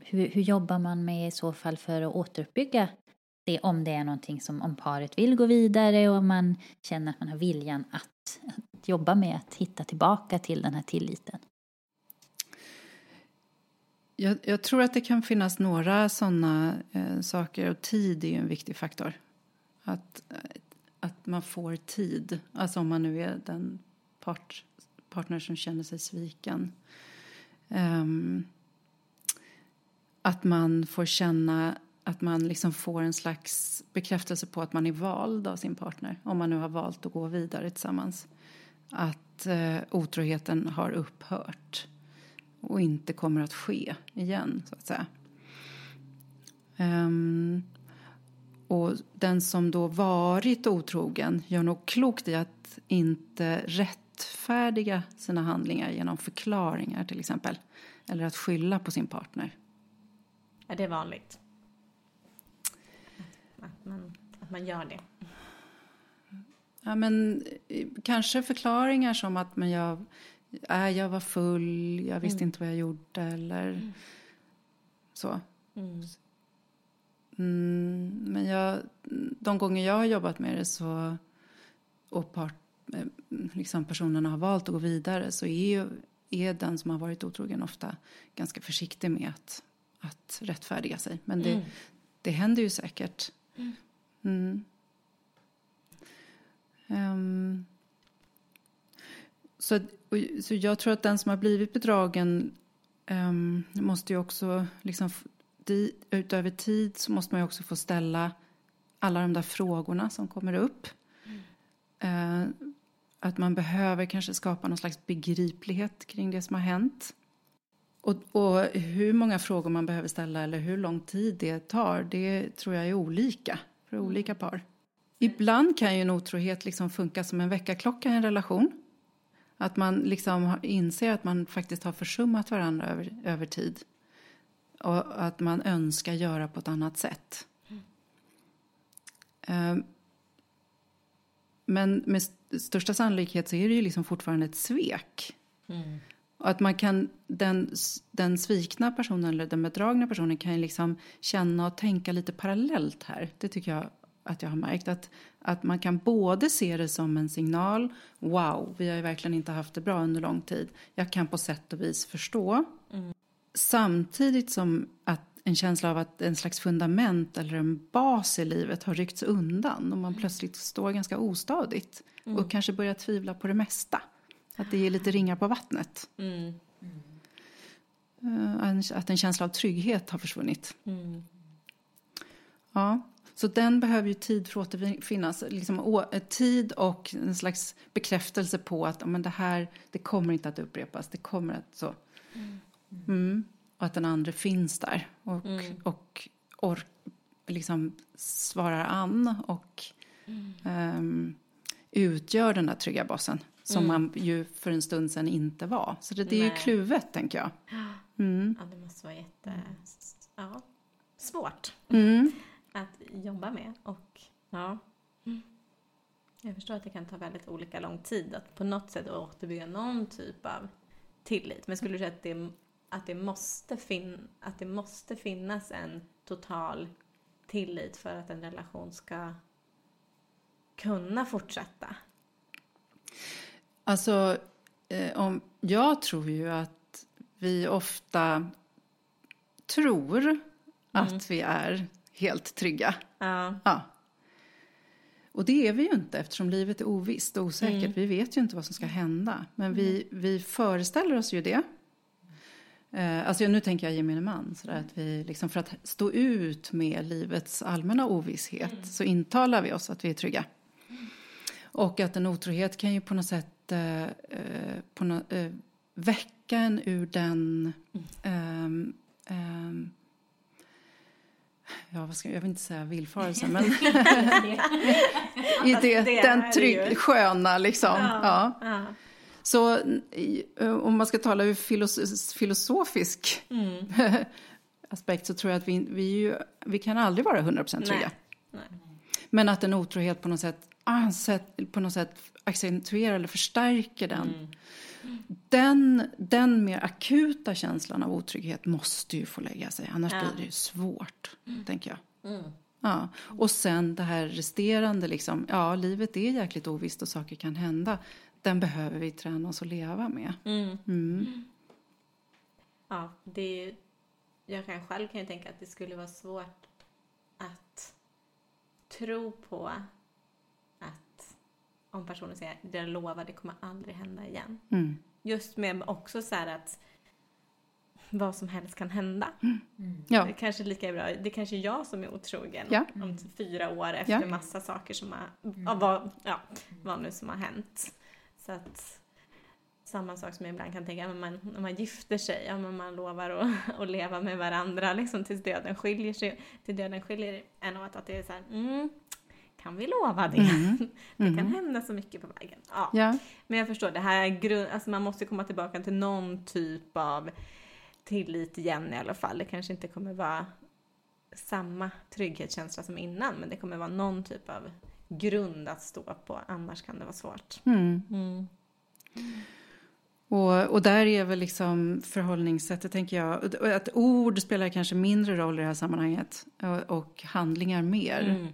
hur, hur jobbar man med i så fall för att återuppbygga det om det är någonting som om paret vill gå vidare och man känner att man har viljan att, att jobba med att hitta tillbaka till den här tilliten. Jag, jag tror att det kan finnas några sådana eh, saker och tid är ju en viktig faktor. Att, att man får tid, alltså om man nu är den part, partner som känner sig sviken. Um, att man får känna att man liksom får en slags bekräftelse på att man är vald av sin partner om man nu har valt att gå vidare tillsammans. Att eh, otroheten har upphört och inte kommer att ske igen, så att säga. Um, och den som då varit otrogen gör nog klokt i att inte rättfärdiga sina handlingar genom förklaringar till exempel. Eller att skylla på sin partner. Är det vanligt? Att man, att man gör det. Ja, men eh, kanske förklaringar som att men jag, äh, jag var full, jag visste mm. inte vad jag gjorde eller mm. så. Mm. Mm. men jag, de gånger jag har jobbat med det så och part, eh, liksom personerna har valt att gå vidare så är, är den som har varit otrogen ofta ganska försiktig med att, att rättfärdiga sig. Men det, mm. det händer ju säkert. Mm. Um, så, så jag tror att den som har blivit bedragen um, måste ju också, liksom, utöver tid så måste man också få ställa alla de där frågorna som kommer upp. Mm. Uh, att man behöver kanske skapa någon slags begriplighet kring det som har hänt. Och, och, hur många frågor man behöver ställa eller hur lång tid det tar, det tror jag är olika för olika par. Ibland kan ju en otrohet liksom funka som en väckarklocka i en relation. Att man liksom inser att man faktiskt har försummat varandra över, över tid. Och att man önskar göra på ett annat sätt. Mm. Men med största sannolikhet så är det ju liksom fortfarande ett svek. Mm. Och att man kan, den, den svikna personen eller den bedragna personen kan ju liksom känna och tänka lite parallellt här. Det tycker jag att jag har märkt. Att, att man kan både se det som en signal. Wow, vi har ju verkligen inte haft det bra under lång tid. Jag kan på sätt och vis förstå. Mm. Samtidigt som att en känsla av att en slags fundament eller en bas i livet har ryckts undan och man plötsligt står ganska ostadigt mm. och kanske börjar tvivla på det mesta. Att det är lite ringar på vattnet. Mm. Mm. Att en känsla av trygghet har försvunnit. Mm. Ja, så den behöver ju tid för att återfinnas. Liksom, tid och en slags bekräftelse på att men det här det kommer inte att upprepas. Det kommer att så. Mm. Mm. Och att den andra finns där och, mm. och ork, liksom svarar an och um, utgör den där trygga basen. Som mm. man ju för en stund sedan inte var. Så det, det är ju kluvet, tänker jag. Mm. Ja, det måste vara jätte... Ja, svårt [laughs] att jobba med. Och Ja. Jag förstår att det kan ta väldigt olika lång tid att på något sätt återbygga någon typ av tillit. Men skulle du säga att det, att det, måste, fin, att det måste finnas en total tillit för att en relation ska kunna fortsätta? Alltså, eh, om, jag tror ju att vi ofta tror mm. att vi är helt trygga. Ja. ja. Och det är vi ju inte eftersom livet är ovisst och osäkert. Mm. Vi vet ju inte vad som ska hända. Men mm. vi, vi föreställer oss ju det. Eh, alltså nu tänker jag gemene man. Sådär, att vi liksom för att stå ut med livets allmänna ovisshet mm. så intalar vi oss att vi är trygga. Och att en otrohet kan ju på något sätt eh, eh på no, eh, väcka en ur den mm. eh, ja, vad ska, jag vill inte säga villfarelse, men [laughs] [laughs] i det, det den trygg, sköna liksom. Ja, ja. ja. Så eh, om man ska tala ur filos filosofisk mm. [laughs] aspekt så tror jag att vi, vi, ju, vi kan aldrig vara 100% trygga. Nej. Men att en otrohet på något sätt, på något sätt accentuerar eller förstärker den. Mm. Den, den mer akuta känslan av otrygghet måste ju få lägga sig, annars ja. blir det svårt, mm. tänker jag. Mm. Ja. Och sen det här resterande, liksom, ja, livet är jäkligt ovisst och saker kan hända. Den behöver vi träna oss att leva med. Mm. mm. Ja, det är, jag kan själv kan ju tänka att det skulle vara svårt att tro på om personen säger det jag lovar, det kommer aldrig hända igen. Mm. Just med också så här att vad som helst kan hända. Mm. Ja. Det kanske är lika bra, det kanske är jag som är otrogen ja. om fyra år efter ja. massa saker som har, mm. vad, ja, vad nu som har hänt. Så att samma sak som jag ibland kan tänka, när man, när man gifter sig, ja, men man lovar att, [laughs] att leva med varandra liksom tills döden skiljer sig, till döden skiljer en åt att det är så här, mm, kan vi lova det? Mm. [laughs] det kan mm. hända så mycket på vägen. Ja. ja. Men jag förstår, det här grund, alltså man måste komma tillbaka till någon typ av tillit igen i alla fall. Det kanske inte kommer vara samma trygghetskänsla som innan, men det kommer vara någon typ av grund att stå på, annars kan det vara svårt. Mm. Mm. Och, och där är väl liksom förhållningssättet, tänker jag, att ord spelar kanske mindre roll i det här sammanhanget och, och handlingar mer. Mm.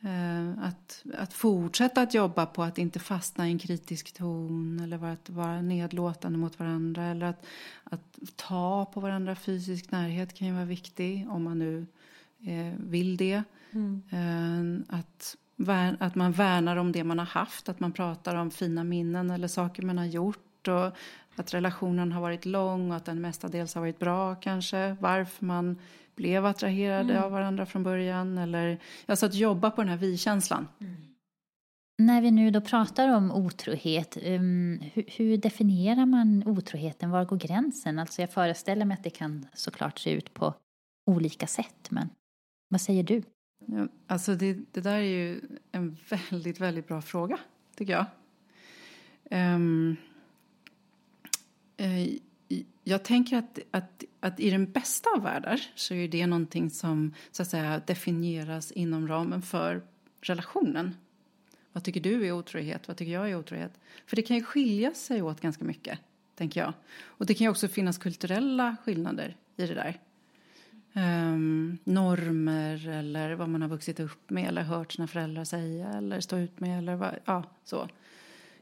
Eh, att, att fortsätta att jobba på att inte fastna i en kritisk ton eller att vara nedlåtande mot varandra eller att, att ta på varandra. Fysisk närhet kan ju vara viktig om man nu eh, vill det. Mm. Eh, att, att man värnar om det man har haft, att man pratar om fina minnen eller saker man har gjort och att relationen har varit lång och att den mestadels har varit bra kanske. Varför man blev attraherade mm. av varandra från början. Eller, alltså att jobba på den här vi-känslan. Mm. När vi nu då pratar om otrohet, um, hur, hur, definierar man otroheten? Var går gränsen? Alltså jag föreställer mig att det kan såklart se ut på olika sätt, men vad säger du? Ja, alltså det, det där är ju en väldigt, väldigt bra fråga, tycker jag. Um, jag tänker att, att, att i den bästa av världar så är det någonting som så att säga definieras inom ramen för relationen. Vad tycker du är otrohet? Vad tycker jag är otrohet? För det kan ju skilja sig åt ganska mycket, tänker jag. Och det kan ju också finnas kulturella skillnader i det där. Um, normer eller vad man har vuxit upp med eller hört sina föräldrar säga eller stå ut med eller vad, ja, så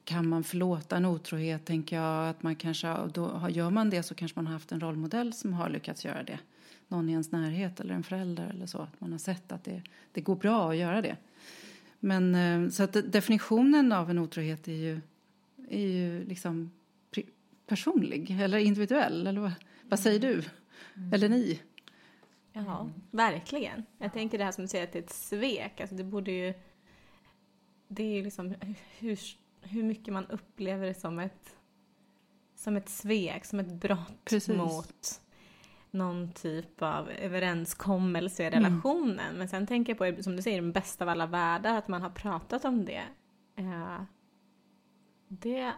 kan man förlåta en otrohet, tänker jag. Att man kanske, då gör man det så kanske man har haft en rollmodell som har lyckats göra det. Någon i ens närhet eller en förälder eller så. Att man har sett att det, det går bra att göra det. Men eh, så att definitionen av en otrohet är ju, är ju liksom personlig eller individuell. Eller vad, vad säger du? Mm. Eller ni? Ja, verkligen. Jag tänker det här som du säger att det är ett svek. Alltså det borde ju... Det är ju liksom hur hur mycket man upplever det som ett, som ett svek, som ett brott Precis. mot någon typ av överenskommelse i mm. relationen. Mm. Men sen tänker jag på, som du säger, den bästa av alla världar, att man har pratat om det. Eh, det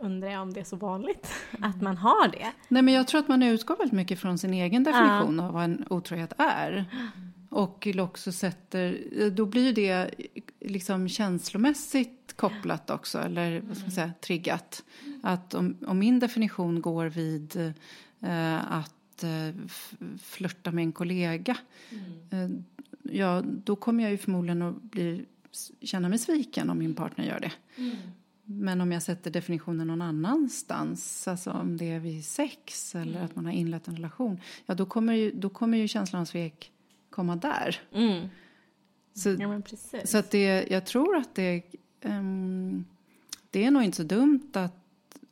undrar jag om det är så vanligt [laughs] mm. att man har det. Nej, men jag tror att man utgår väldigt mycket från sin egen definition ja. av vad en otrohet är. [gasps] Och också sätter, då blir det liksom känslomässigt kopplat också, eller vad ska man säga, triggat. Att om, om min definition går vid eh, att eh, flörta med en kollega, eh, ja, då kommer jag ju förmodligen att bli, känna mig sviken om min partner gör det. Men om jag sätter definitionen någon annanstans, alltså om det är vid sex eller mm. att man har inlett en relation, ja då kommer ju, då kommer ju känslan av svek komma där. Mm. Så, Ja, men precis. så att det, jag tror att det, ehm, det är nog inte så dumt att,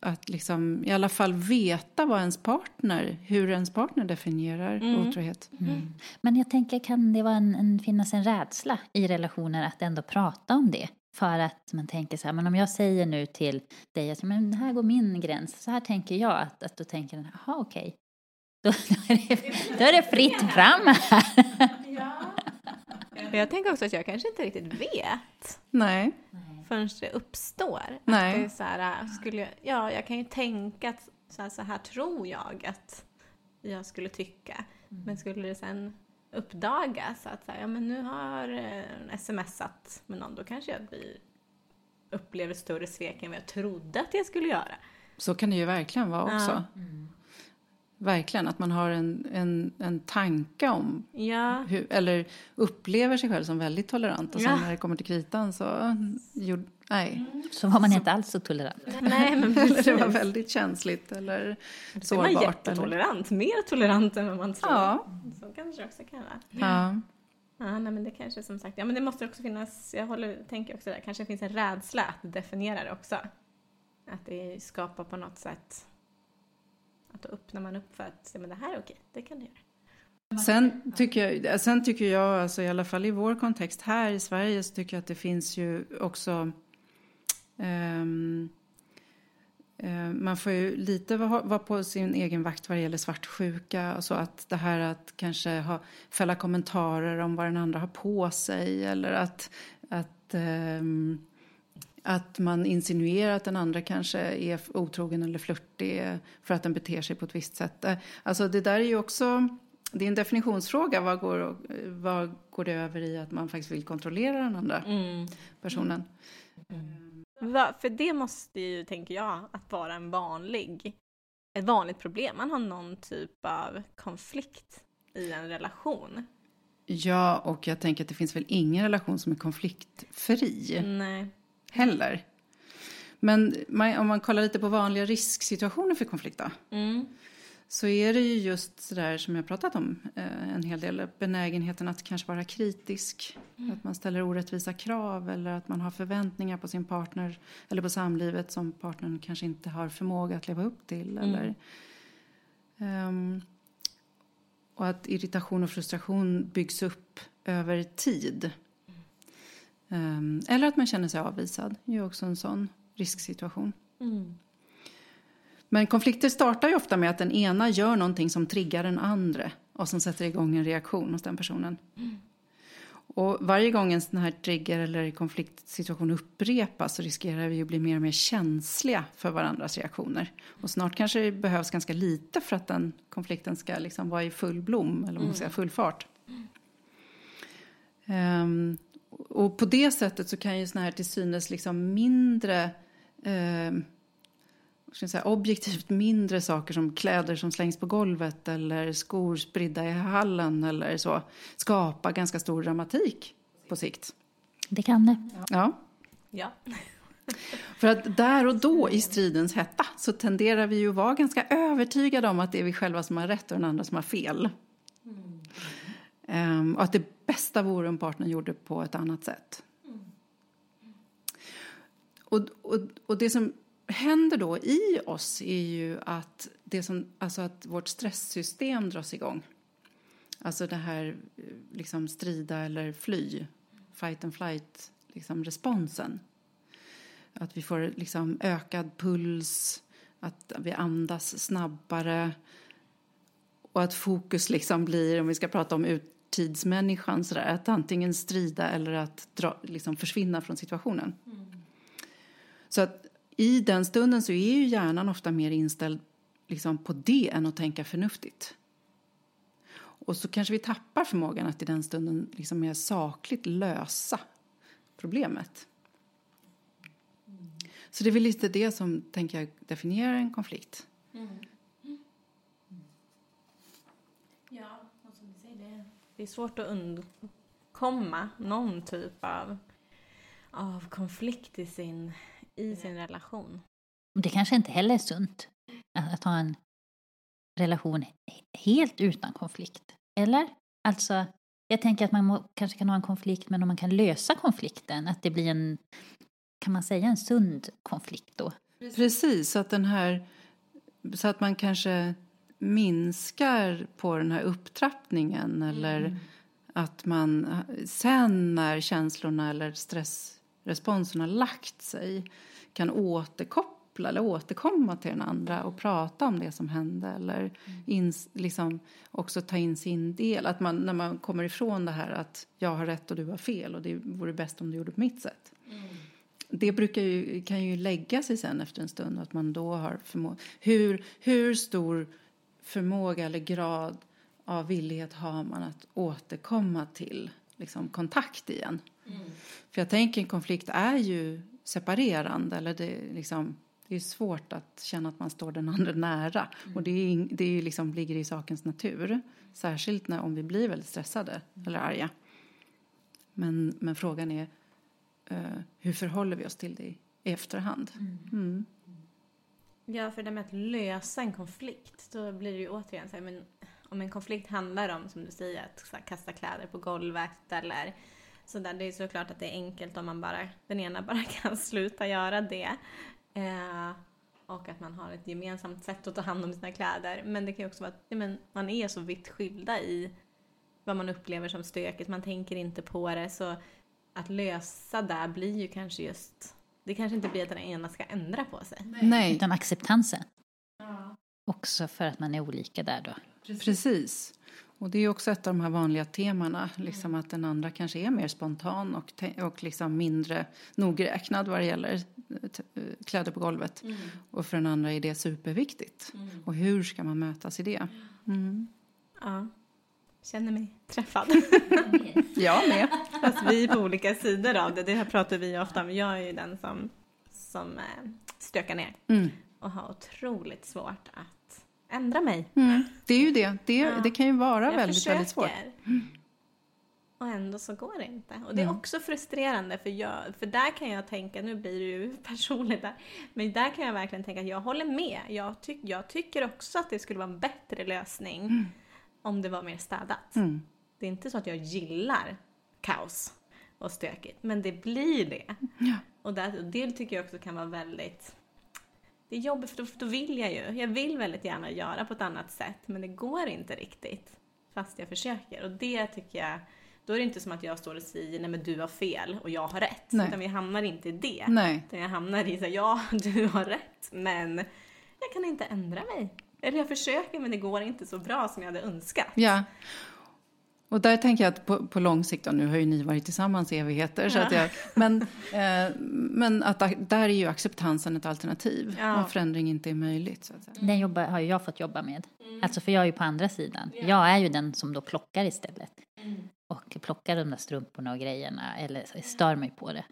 att liksom, i alla fall veta vad ens partner, hur ens partner definierar Mm. otrohet. Men jag tänker, kan det vara en, en, finnas en rädsla i relationer att ändå prata om det? För att man tänker så här, men om jag säger nu till dig att men här går min gräns, så här tänker jag, att, att då tänker den, jaha okej. [laughs] Då, då, är det, då är det fritt fram här. Men jag tänker också att jag kanske inte riktigt vet Nej, förrän det uppstår. Nej. Att det är så här, skulle jag, ja, jag kan ju tänka att så här, så här tror jag att jag skulle tycka. Men skulle det sen uppdagas att så här, ja, men nu har eh, smsat med någon, då kanske jag blir, upplever större svek än vad jag trodde att jag skulle göra. så kan det ju verkligen vara också. Ja. Verkligen, att man har en, en, en tanke om Ja, hur, eller upplever sig själv som väldigt tolerant och sen Ja. när det kommer till kritan så, jo, nej. Så var man inte alls så tolerant. nej men [laughs] Eller det var väldigt känsligt eller Då är man sårbart. Eller, jättetolerant, mer tolerant än vad man tror. ja, Så kanske det också kan vara. ja, Ja, nej, men det kanske som sagt, ja men det måste också finnas, jag håller, tänker också där, kanske finns en rädsla att definiera det också. Att det skapar på något sätt, att då öppnar man upp för att, ja, men det här är okej, det kan du göra. Sen tycker jag, sen tycker jag alltså, i alla fall i vår kontext här i Sverige, så tycker jag att det finns ju också eh, man får ju lite vara på sin egen vakt vad det gäller svartsjuka. Alltså att det här att kanske ha, fälla kommentarer om vad den andra har på sig eller att, att, ehm, att man insinuerar att den andra kanske är otrogen eller flörtig för att den beter sig på ett visst sätt. Eh, Alltså det där är ju också det är en definitionsfråga. Vad går, vad går det över i att man faktiskt vill kontrollera den andra personen? Va, för det måste ju, tänker jag, att vara en vanlig, ett vanligt problem. Man har någon typ av konflikt i en relation. Ja, och jag tänker att det finns väl ingen relation som är konfliktfri Nej. heller. Men man, om man kollar lite på vanliga risksituationer för konflikt då, Mm. Så är det ju just sådär som jag pratat om eh, en hel del, benägenheten att kanske vara kritisk, att man ställer orättvisa krav eller att man har förväntningar på sin partner eller på samlivet som partnern kanske inte har förmåga att leva upp till. Eller, Ehm, och att irritation och frustration byggs upp över tid. Ehm, eller att man känner sig avvisad, är ju också en sån risksituation. Men konflikter startar ju ofta med att den ena gör någonting som triggar den andra och som sätter igång en reaktion hos den personen. Och varje gång en sån här trigger eller konfliktsituation upprepas så riskerar vi ju att bli mer och mer känsliga för varandras reaktioner. Och snart kanske det behövs ganska lite för att den konflikten ska liksom vara i full blom, eller vad man ska säga, full fart. Ehm, och på det sättet så kan ju såna här till synes liksom mindre vad ska jag säga, objektivt mindre saker som kläder som slängs på golvet eller skor spridda i hallen eller så skapa ganska stor dramatik på sikt. Det kan det. Ja. Ja. [laughs] För att där och då i stridens hetta så tenderar vi ju att vara ganska övertygade om att det är vi själva som har rätt och den andra som har fel. Ehm, och att det bästa vore om partnern gjorde på ett annat sätt. Och, och, och det som händer då i oss är ju att, det som, alltså att vårt stresssystem dras igång. Alltså det här eh, liksom strida eller fly, fight and flight, liksom responsen. Att vi får liksom ökad puls, att vi andas snabbare och att fokus liksom blir, om vi ska prata om urtidsmänniskan, så där, att antingen strida eller att dra, liksom försvinna från situationen. Så att i den stunden så är ju hjärnan ofta mer inställd liksom på det än att tänka förnuftigt. och så kanske vi tappar förmågan att i den stunden liksom mer sakligt lösa problemet. Så det är väl lite det som tänker jag definierar en konflikt. Mm. Ja, och som du säger, det, det är svårt att undkomma någon typ av, av konflikt i sin, i sin relation. Det kanske inte heller är sunt att, att ha en relation helt utan konflikt. Eller? Alltså, jag tänker att man må, kanske kan ha en konflikt, men om man kan lösa konflikten, att det blir en, kan man säga en sund konflikt då? Precis, så att den här, så att man kanske minskar på den här upptrappningen eller att man sen när känslorna eller stressresponsen har lagt sig kan återkoppla eller återkomma till den andra och prata om det som hände eller ins, liksom också ta in sin del. Att man, när man kommer ifrån det här att jag har rätt och du har fel och det vore bäst om du gjorde på mitt sätt. Det brukar ju, kan ju lägga sig sen efter en stund att man då har förmåga. Hur, hur stor förmåga eller grad av villighet har man att återkomma till liksom, kontakt igen? För jag tänker en konflikt är ju separerande eller det, liksom, det är svårt att känna att man står den andra nära. Och det, är, det är liksom, ligger i sakens natur. Särskilt när, om vi blir väldigt stressade eller arga. Men, men frågan är eh, hur förhåller vi oss till det i efterhand? Mm. Ja, för det med att lösa en konflikt, då blir det ju återigen så här, men om en konflikt handlar om, som du säger, att kasta kläder på golvet eller sådär. Det är såklart att det är enkelt om man bara, den ena [laughs] bara kan sluta göra det. Eh, och att man har ett gemensamt sätt att ta hand om sina kläder. Men det kan ju också vara att ja, men man är så vitt skilda i vad man upplever som stökigt. Man tänker inte på det. Så att lösa det blir ju kanske just... Det kanske inte blir att den ena ska ändra på sig. Nej, Utan acceptansen. Också för att man är olika där då. Precis. Och det är också ett av de här vanliga temana, liksom att den andra kanske är mer spontan och, och liksom mindre nogräknad vad det gäller eh, eh, kläder på golvet. Och för den andra är det superviktigt. Och hur ska man mötas i det? Mm. Ja. Känner mig träffad. [laughs] Jag med. Fast vi är på olika sidor av det. Det här pratar vi ofta om. Jag är ju den som, som eh, stökar ner Mm. och har otroligt svårt att ändra mig. Mm. Det är ju det. Det, Ja. det kan ju vara Jag väldigt, försöker. väldigt svårt. Och ändå så går det inte. Och det är också frustrerande för, jag, för där kan jag tänka, nu blir det ju [laughs] personligt där, men där kan jag verkligen tänka att jag håller med. Jag, tyck, jag tycker också att det skulle vara en bättre lösning om det var mer städat. Mm. Det är inte så att jag gillar kaos och stökigt, men det blir det. Ja. Och där, och det tycker jag också kan vara väldigt... Det är jobbigt för då, för då vill jag ju. Jag vill väldigt gärna göra på ett annat sätt, men det går inte riktigt. Fast jag försöker. Och det tycker jag... Då är det inte som att jag står och säger nej men du har fel och jag har rätt. Nej. Utan vi hamnar inte i det. Nej. Utan jag hamnar i så här, ja [laughs] du har rätt, men jag kan inte ändra mig. Eller jag försöker men det går inte så bra som jag hade önskat. Ja. Och där tänker jag att på, på lång sikt, och nu har ju ni varit tillsammans i evigheter, så att jag, men, eh, men att där är ju acceptansen ett alternativ Ja. om förändring inte är möjligt. Så att säga. Den jobbar, har ju jag fått jobba med. Alltså för jag är ju på andra sidan. Jag är ju den som då plockar istället. Och plockar de där strumporna och grejerna eller stör mig på det.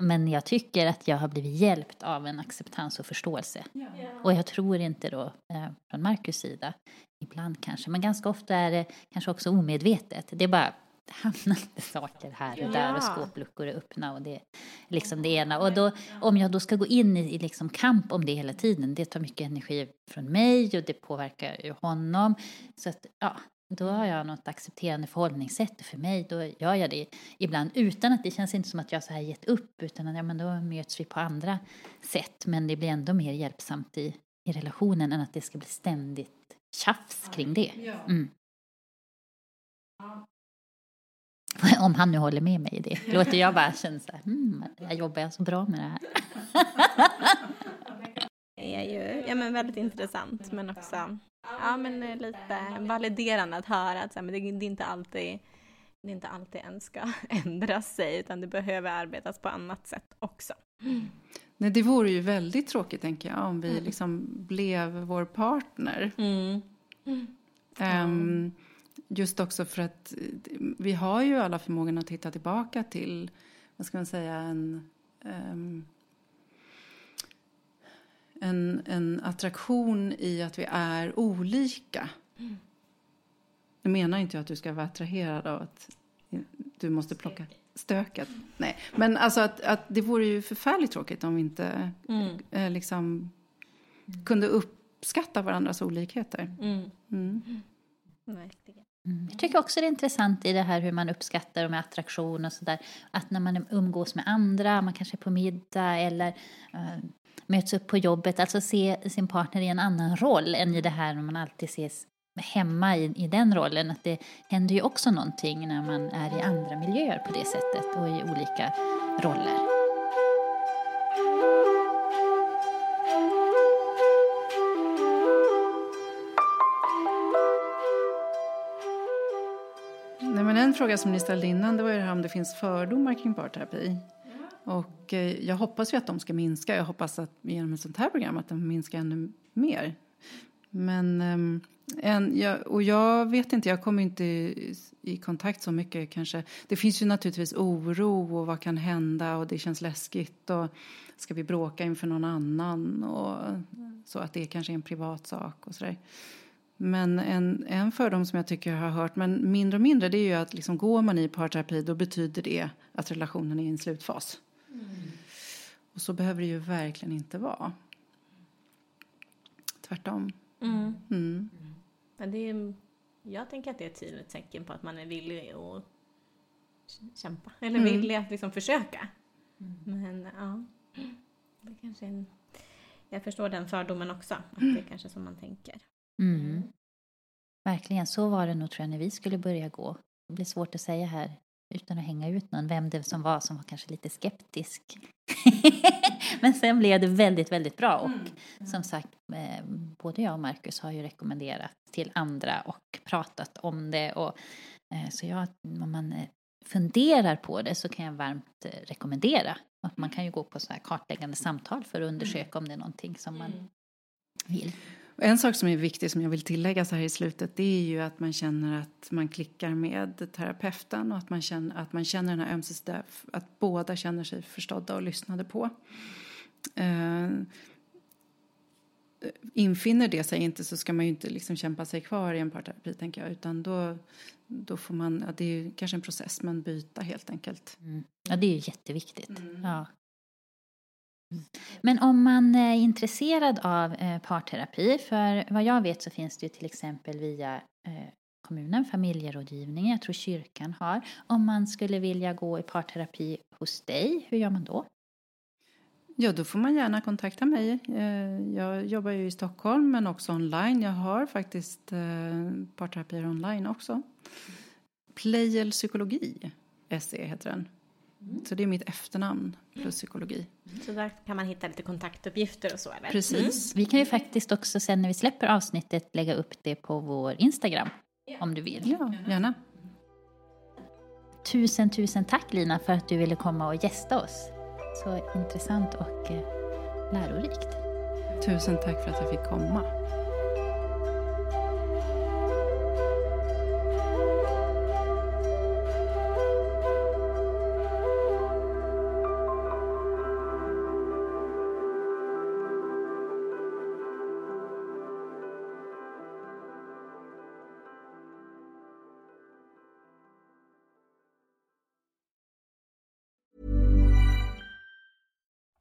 Men jag tycker att jag har blivit hjälpt av en acceptans och förståelse. Och jag tror inte då eh, från Markus sida, ibland kanske, men ganska ofta är det kanske också omedvetet. Det är bara hamnar lite saker här och där och skåpluckor är öppna och det är liksom det ena. Och då, om jag då ska gå in i, i liksom kamp om det hela tiden, det tar mycket energi från mig och det påverkar ju honom. Så att, ja, då har jag något accepterande förhållningssätt för mig. Då gör jag det ibland utan att det känns inte som att jag så här gett upp utan att ja, men då möts vi på andra sätt. Men det blir ändå mer hjälpsamt i, i relationen än att det ska bli ständigt tjafs kring det. Mm. [laughs] Om han nu håller med mig i det. Låter jag bara känna så här, hmm, jag jobbar jag så bra med det här? [laughs] Det är ju ja, men väldigt intressant men också ja, men eh, lite validerande att höra att så här, men det, det är inte alltid det är inte alltid en ska [laughs] ändra sig utan det behöver arbetas på annat sätt också. Nej, det vore ju väldigt tråkigt, tänker jag, om vi liksom blev vår partner. Mm. Ehm, just också för att eh, vi har ju alla förmågan att titta tillbaka till, vad ska man säga, en um, en, en attraktion i att vi är olika. Mm. Nu menar inte jag att du ska vara attraherad av att du måste plocka stöket. Nej, men alltså att, att det vore ju förfärligt tråkigt om vi inte mm. eh, liksom kunde uppskatta varandras olikheter. Mm. Mm. Verkligen. Mm. Jag tycker också det är intressant i det här hur man uppskattar och med attraktion och sådär. Att när man umgås med andra, man kanske är på middag eller uh, möts upp på jobbet, alltså se sin partner i en annan roll än i det här när man alltid ses hemma i, i den rollen. Att det händer ju också någonting när man är i andra miljöer på det sättet och i olika roller. Nej, men en fråga som ni ställde innan det var ju det här om det finns fördomar kring parterapi. Och eh, jag hoppas ju att de ska minska. Jag hoppas att genom ett sånt här program att de minskar ännu mer. Men ehm, en, jag, och jag vet inte, jag kommer inte i, i, kontakt så mycket kanske. Det finns ju naturligtvis oro och vad kan hända och det känns läskigt och ska vi bråka inför någon annan och så att det kanske är en privat sak och sådär. Men en, en fördom som jag tycker jag har hört, men mindre och mindre, det är ju att liksom går man i parterapi då betyder det att relationen är i en slutfas. Mm. Och så behöver det ju verkligen inte vara. Tvärtom. Mm. Mm. Men det är, jag tänker att det är ett tydligt tecken på att man är villig att kämpa. Eller mm. villig att liksom försöka. Mm. Men ja, det kanske är en, jag förstår den fördomen också. Att det är kanske så man tänker. Mm. Verkligen, så var det nog tror jag när vi skulle börja gå. Det blir svårt att säga här utan att hänga ut någon, vem det som var som var kanske lite skeptisk. [laughs] Men sen blev det väldigt, väldigt bra och mm. som sagt, eh, både jag och Marcus har ju rekommenderat till andra och pratat om det och eh, så jag, om man eh, funderar på det så kan jag varmt rekommendera att man kan ju gå på så här kartläggande samtal för att undersöka om det är någonting som man mm. vill. En sak som är viktig som jag vill tillägga så här i slutet det är ju att man känner att man klickar med terapeuten och att man känner, att man känner den här ömsesidiga, att båda känner sig förstådda och lyssnade på. Uh, infinner det sig inte så ska man ju inte liksom kämpa sig kvar i en parterapi tänker jag utan då, då får man, ja, det är kanske en process men byta helt enkelt. Mm. Ja det är ju jätteviktigt. Mm. Ja. Men om man eh, är intresserad av eh, parterapi, för vad jag vet så finns det ju till exempel via eh, kommunen, familjerådgivningen, jag tror kyrkan har. Om man skulle vilja gå i parterapi hos dig, hur gör man då? Ja, då får man gärna kontakta mig. Jag jobbar ju i Stockholm men också online. Jag har faktiskt parterapier online också. Playel psykologi, SE heter den. Mm. Så det är mitt efternamn plus psykologi. Så där kan man hitta lite kontaktuppgifter och så eller? Precis. Mm. Vi kan ju faktiskt också sen när vi släpper avsnittet lägga upp det på vår Instagram. Om du vill. Ja, gärna. Tusen, tusen tack Lina för att du ville komma och gästa oss. Så intressant och eh, lärorikt. Tusen tack för att jag fick komma.